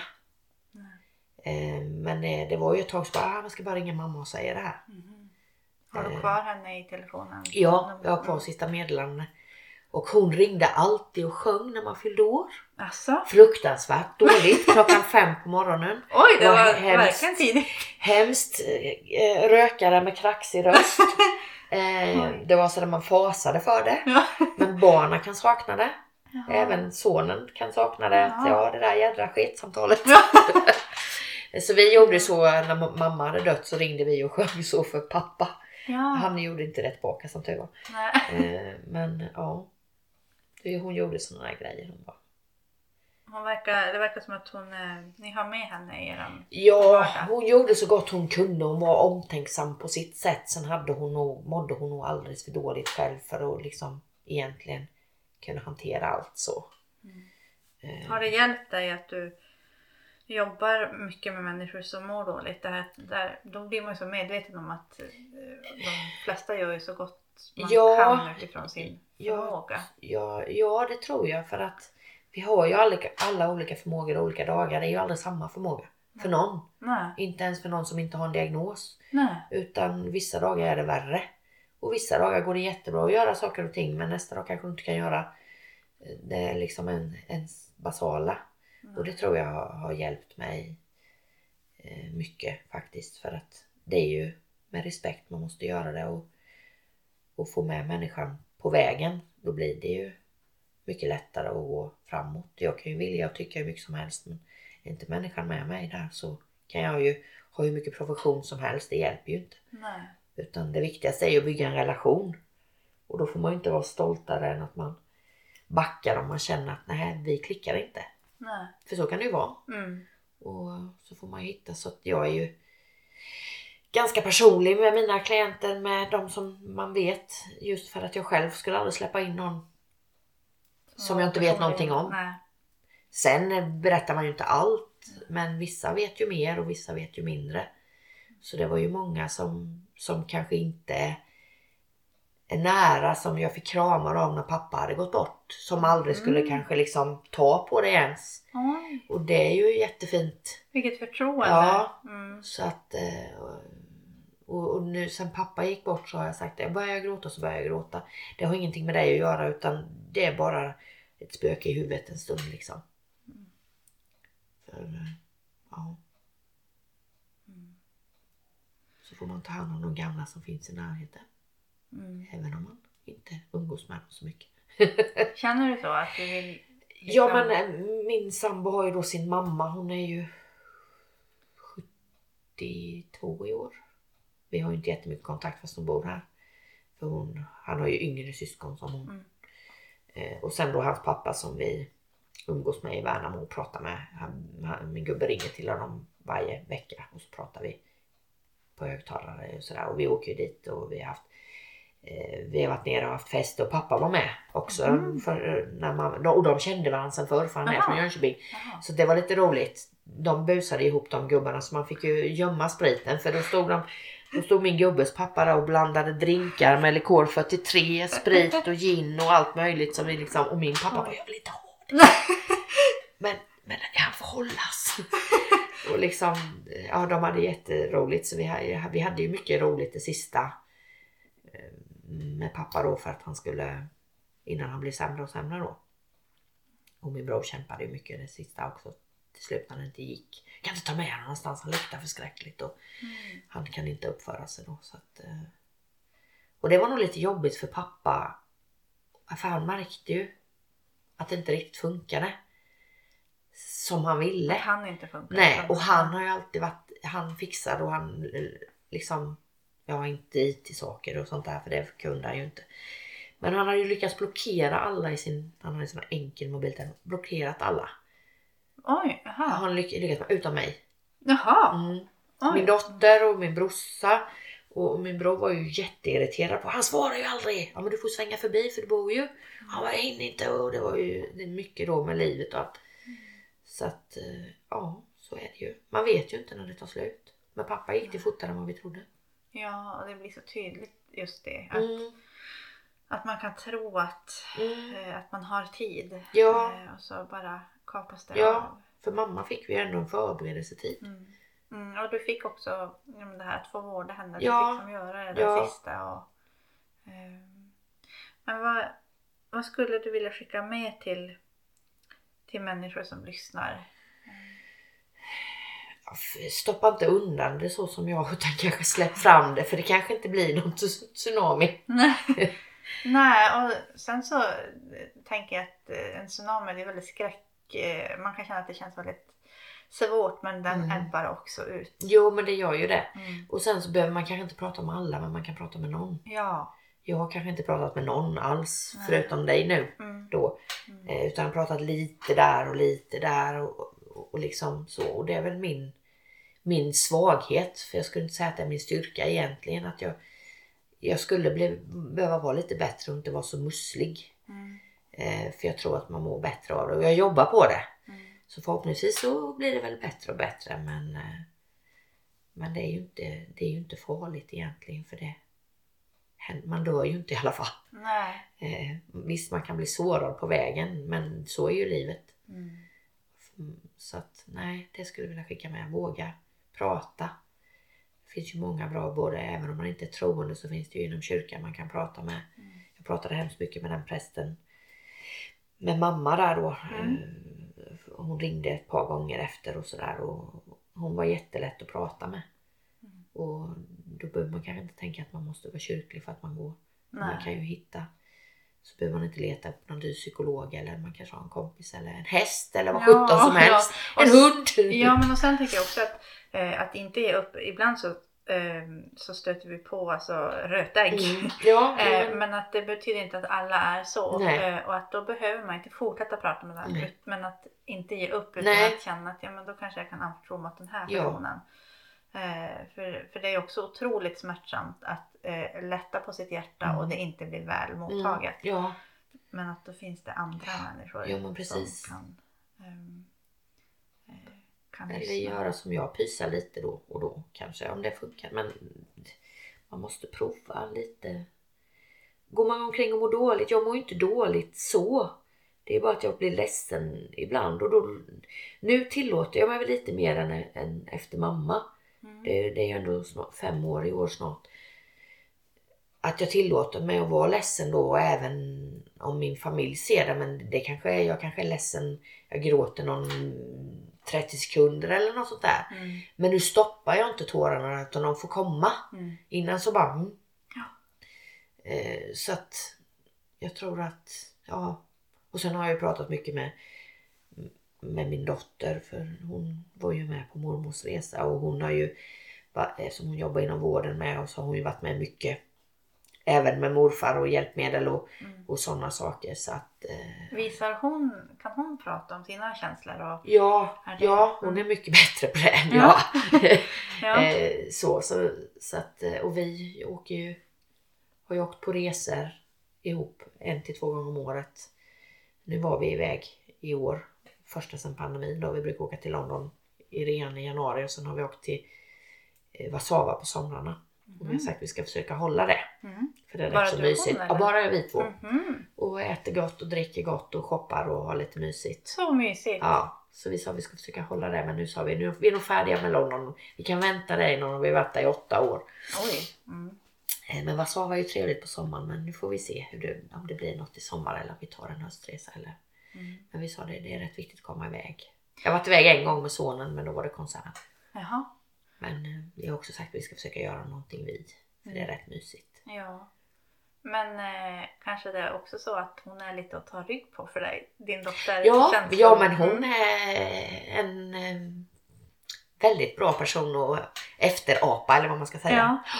Eh, men eh, det var ju ett tag så bara, ah, man ska bara ringa mamma och säga det här. Mhm. Har du kvar henne i telefonen? Ja, jag har kvar sista meddelande. Och hon ringde alltid och sjöng när man fyllde år. Alltså? Fruktansvärt dåligt klockan fem på morgonen. Oj, det var hemskt. verkligen tidigt. Hemskt eh, rökare med kraxig röst. Eh, det var så att man fasade för det. Ja. Men barnen kan sakna det. Jaha. Även sonen kan sakna det. Jaha. Ja, det där jädra sketsamtalet. Ja. Så vi gjorde så när ma- mamma hade dött så ringde vi och sjöng så för pappa. Ja. Han gjorde inte det tillbaka som tur var. Eh, Men ja. Hon gjorde sådana där grejer. Hon bara, Hon verkar, det verkar som att hon, eh, ni har med henne i eran... Ja, vardag. hon gjorde så gott hon kunde. Hon var omtänksam på sitt sätt. Sen hade hon nog, mådde hon nog alldeles för dåligt själv för att liksom egentligen kunna hantera allt så. Eh, Har det hjälpt dig att du jobbar mycket med människor som mår dåligt? Det här, där, då blir man ju så medveten om att eh, de flesta gör ju så gott man Ja. kan utifrån sin Ja. förmåga. Ja, ja, det tror jag för att vi har ju alla, alla olika förmågor och olika dagar. Det är ju aldrig samma förmåga för någon. Nej, Inte ens för någon som inte har en diagnos. nej. Utan vissa dagar är det värre. Och vissa dagar går det jättebra att göra saker och ting men nästa dag kanske du inte kan göra eh, det är liksom en, en basala. Och det tror jag har, har hjälpt mig eh, mycket faktiskt. För att det är ju med respekt man måste göra det och, och få med människan på vägen. Då blir det ju mycket lättare att gå framåt. Jag kan ju vilja och tycka hur mycket som helst men är inte människan med mig där så kan jag ju ha hur mycket profession som helst. Det hjälper ju inte. nej. Utan det viktigaste är ju att bygga en relation. Och då får man ju inte vara stoltare än att man backar om man känner att nej, vi klickar inte. nej. För så kan det ju vara. Mm. Och så får man ju hitta så att jag är ju ganska personlig med mina klienter, med de som man vet. Just för att jag själv skulle aldrig släppa in någon som jag inte vet någonting om. Nej. Sen berättar man ju inte allt, men vissa vet ju mer och vissa vet ju mindre. Så det var ju många som, som kanske inte är nära som jag fick kramar av när pappa hade gått bort. Som aldrig skulle Mm. kanske liksom ta på det ens. Oj, Och det är ju jättefint. vilket förtroende. Ja. Mm. Så att eh, och, och nu sen pappa gick bort så har jag sagt det. Börjar jag gråta så börjar jag gråta. Det har ingenting med dig att göra utan det är bara ett spöke i huvudet en stund liksom. För, eh, ja. Så får man ta hand om de gamla som finns i närheten. Mm. Även om man inte umgås med dem så mycket. Känner du så att du vill? Ja liksom- men eh, min sambo har ju då sin mamma, hon är ju 72 i år. Vi har inte jättemycket kontakt fast hon bor här. För hon, han har ju yngre syskon som hon. Mm. Eh, och sen då hans pappa som vi umgås med i Värnamo och pratar med. Han, han, min gubbe ringer till honom varje vecka och så pratar vi på högtalare och sådär. Och vi åker ju dit och vi har haft eh, vi har varit nere och haft fest och pappa var med också. Mm. För, när man, och de kände varandra sen förr för han är Jaha. från Jönköping. Jaha. Så det var lite roligt. De busade ihop de gubbarna så man fick ju gömma spriten för då stod de då stod min gubbes pappa där och blandade drinkar med likör 43, sprit och gin och allt möjligt som vi liksom och min pappa bara jag vill inte ha det. Men, men han får hållas. Och liksom, ja de hade jätteroligt så vi hade, vi hade ju mycket roligt det sista eh, med pappa då för att han skulle innan han blev sämre och sämre då. Och min bror kämpade ju mycket det sista också till slut när det inte gick. Jag kan inte ta med honom någonstans, han luktar förskräckligt och Mm. han kan inte uppföra sig då. Så att, eh. Och det var nog lite jobbigt för pappa. För han märkte ju att det inte riktigt funkade. Som han ville. Han inte funkar. Nej, och han har ju alltid varit, han fixar och han eh, liksom, ja inte IT-saker och sånt där för det kunde han ju inte. Men han har ju lyckats blockera alla i sin, han har en sån här enkel mobiltelefon, blockerat alla. Oj, Han jaha. har lyck- lyckats med, utom mig. Jaha. Mm. Oj. Min dotter och min brorsa och min bror var ju jätteirriterad på han svarar ju aldrig. Ja men du får svänga förbi för du bor ju. Han var hinner inte och det var ju det är mycket då med livet och allt. Så att eh, ja, så är det ju. Man vet ju inte när det tar slut. Men pappa gick det fortare än vad vi trodde. Ja, och det blir så tydligt just det. Att, Mm, att man kan tro att, mm. eh, att man har tid. Ja. Eh, och så bara kapas det Ja. av. För mamma fick vi ändå en förberedelsetid. Mm. Mm, och du fick också det här att få vårda henne. Du Ja. fick som göra det Ja. sista. Och, ehm, men vad, vad skulle du vilja skicka med till, till människor som lyssnar? Stoppa inte undan det så som jag utan kanske släpp fram det för det kanske inte blir någon ts- tsunami. Nej. Och sen så tänker jag att en tsunami är väldigt skräck. Eh, Man kan känna att det känns väldigt svårt men den Mm. ebbar också ut. Jo men det gör ju det. Mm. Och sen så behöver man kanske inte prata med alla men man kan prata med någon. Ja. Jag har kanske inte pratat med någon alls Nej. förutom dig nu Mm. då. Mm. Eh, utan pratat lite där och lite där och, och, och liksom så. Och det är väl min, min svaghet. För jag skulle inte säga att det är min styrka egentligen. Att jag, jag skulle bli, behöva vara lite bättre och inte vara så musslig. Mm. Eh, för jag tror att man mår bättre av det och jag jobbar på det. Mm. Så förhoppningsvis så blir det väl bättre och bättre men, eh, men det, är ju inte, det är ju inte farligt egentligen för det man dör ju inte i alla fall. Nej. Eh, visst man kan bli sårad på vägen men så är ju livet. Mm. Mm, Så att nej, det skulle jag vilja skicka med. Våga prata. Det finns ju många bra, både även om man inte är troende så finns det ju inom kyrkan man kan prata med. Mm. Jag pratade hemskt mycket med den prästen. Med mamma där då. Mm. Eh, Hon ringde ett par gånger efter och sådär och hon var jättelätt att prata med. Mm. Och då behöver man kanske inte tänka att man måste vara kyrklig för att man går. Man Nej. kan ju hitta så behöver man inte leta upp någon dyr psykolog eller man kanske har en kompis eller en häst eller vad Ja, sjutton som ja. helst. Och En hund! Ja men och sen tänker jag också att, eh, att inte ge upp. Ibland så, så stöter vi på alltså, rötägg. Mm. Ja, Eh, men, men att det betyder inte att alla är så. Nej. Eh, och att då behöver man inte fortsätta prata med den. Nej. Men att inte ge upp utan Nej. att känna att ja, men då kanske jag kan anförtro mig åt den här Ja. personen. Eh, för, för det är också otroligt smärtsamt att eh, lätta på sitt hjärta Mm. och det inte blir väl mottaget. ja, Men att då finns det andra människor precis. som kan, ehm, eh, kan eller lyssna. göra som jag, pysa lite då och då kanske om det funkar. Men man måste prova lite. Går man omkring och mår dåligt, jag mår inte dåligt så. Det är bara att jag blir ledsen ibland och då, nu tillåter jag mig väl lite mer än, än efter mamma. Mm. Det, det är ju ändå snart, fem år i år snart. Att jag tillåter mig att vara ledsen då även om min familj ser det. Men det kanske är, jag kanske är ledsen, jag gråter någon 30 sekunder eller något sånt där. Mm. Men nu stoppar jag inte tårarna utan de får komma. Mm. Innan så bara... Mm. Ja. Eh, så att jag tror att, ja. Och sen har jag ju pratat mycket med, med min dotter för hon var ju med på mormors resa och hon har ju, eftersom hon jobbar inom vården med och så har hon ju varit med mycket även med morfar och hjälpmedel och, mm. och sådana saker. Så att, eh... Visar hon, kan hon prata om sina känslor? Och ja, det... ja, hon är mycket bättre på det än ja. jag. ja. eh, så, så, så att, eh, och vi åker ju, har ju åkt på resor ihop en till två gånger om året. Nu var vi iväg i år, första sedan pandemin då. Vi brukar åka till London i rean i januari och sen har vi åkt till eh, Warszawa på somrarna. Och vi har sagt att vi ska försöka hålla det. Mm. För det är bara rätt så mysigt. Hon, ja, bara vi två. Mm. Och äter gott och dricker gott och shoppar och har lite mysigt. Så mysigt. Ja. Så vi sa att vi ska försöka hålla det men nu sa vi nu vi är nog färdiga med London. Vi kan vänta dig någon vi har varit där i åtta år. Oj. Mm. Eh, men Warszawa var ju trevligt på sommaren men nu får vi se hur det, om det blir något i sommar eller om vi tar en höstresa. Eller. Mm. Men vi sa det, det är rätt viktigt att komma iväg. Jag har varit iväg en gång med sonen men då var det konsert. Jaha. Men eh, vi har också sagt att vi ska försöka göra någonting vid. För det är mm. rätt mysigt. Ja. Men eh, kanske det är också så att hon är lite att ta rygg på för dig, din dotter? Ja, ja men hon är en eh, väldigt bra person och efterapa eller vad man ska säga. Ja.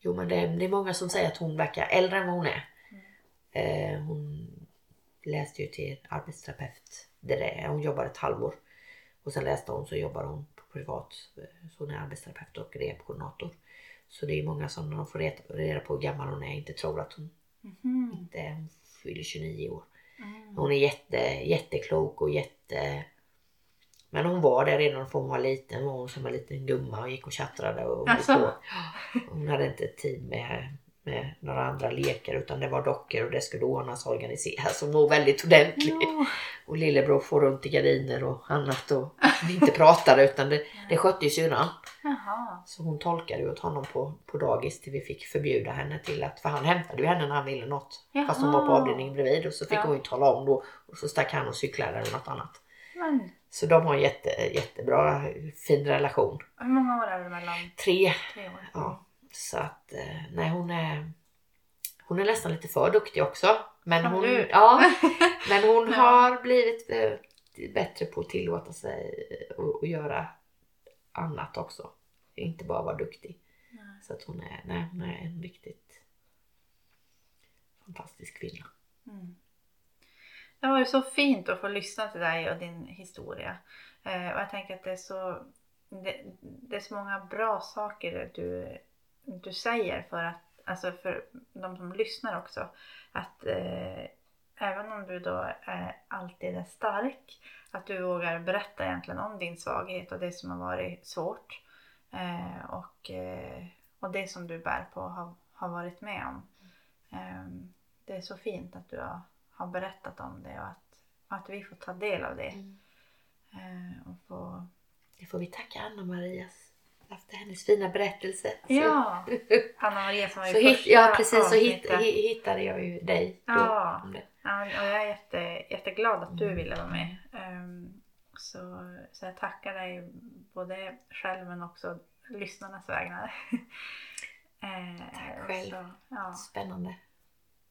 Jo men det är, det är många som säger att hon verkar äldre än vad hon är. Mm. Eh, hon läste ju till arbetsterapeut. Det där. Hon jobbade ett halvår. Och sen läste hon så jobbar hon på privat. Så hon är arbetsterapeut och rehabkoordinator. Så det är många som när de får reda på hur gammal hon är inte tror att hon mm. inte fyller 29 år. Mm. Hon är jätte, jätteklok och jätte... Men hon var det redan från hon var liten. Hon var som en liten gumma och gick och tjattrade. Och alltså. Hon hade inte tid med med några andra lekar utan det var dockor och det skulle ordnas och organiseras och må väldigt ordentligt. Ja. Och lillebror får runt i gardiner och annat och inte pratade utan det, det skötte ju syrran. Så hon tolkade ju åt honom på, på dagis till vi fick förbjuda henne till att, för han hämtade ju henne när han ville något. Jaha. Fast hon var på avdelningen bredvid och så fick ja. hon ju tala om då och så stack han och cyklade eller något annat. Men. Så de har en jätte, jättebra fin relation. Hur många år är det mellan? Tre. Tre år. Ja. Så att eh, nej hon är hon är nästan lite för duktig också. Men hon, ja, men hon har blivit eh, bättre på att tillåta sig att göra annat också. Inte bara vara duktig. Nej. Så att hon är, nej, hon är en riktigt fantastisk kvinna. Mm. Det var ju så fint att få lyssna till dig och din historia. Eh, och jag tänker att det är så det, det, är så många bra saker du du säger för att, alltså för de som lyssnar också, att eh, även om du då är, alltid är stark, att du vågar berätta egentligen om din svaghet och det som har varit svårt eh, och, eh, och det som du bär på har, har varit med om. Eh, det är så fint att du har, har berättat om det och att, att vi får ta del av det. Mm. Eh, och få... Det får vi tacka Anna-Marias efter hennes fina berättelse. Ja, Anna Maria som var ju första Ja precis, så hitt, hittade jag ju dig då. Ja, ja och jag är jätte, jätteglad att du ville vara med. Um, så, så jag tackar dig både själv men också lyssnarnas vägnar. eh, Tack själv. Så, ja. Spännande.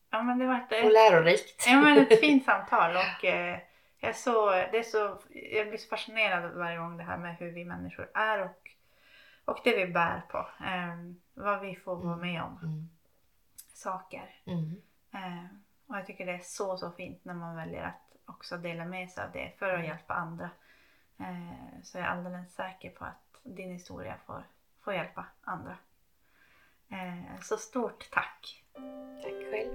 Ja, men det var ett, och lärorikt. Ja, men ett fint samtal och eh, jag, så, det är så, jag blir så fascinerad varje gång det här med hur vi människor är och och det vi bär på. Eh, vad vi får vara mm. med om. Mm. Saker. Mm. Eh, och jag tycker det är så, så fint när man väljer att också dela med sig av det för att mm. hjälpa andra. Eh, så jag är alldeles säker på att din historia får, får hjälpa andra. Eh, så stort tack! Tack själv!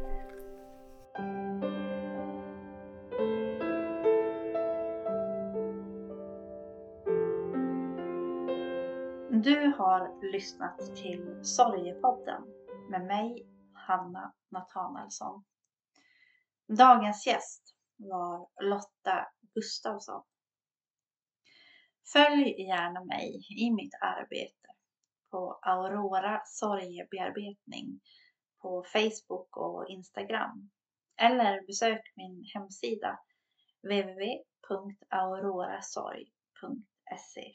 Du har lyssnat till Sorgepodden med mig, Hanna Nathanaelsson. Dagens gäst var Lotta Gustavsson. Följ gärna mig i mitt arbete på Aurora sorgebearbetning på Facebook och Instagram. Eller besök min hemsida www.aurorasorg.se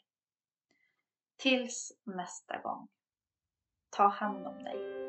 Tills nästa gång. Ta hand om dig.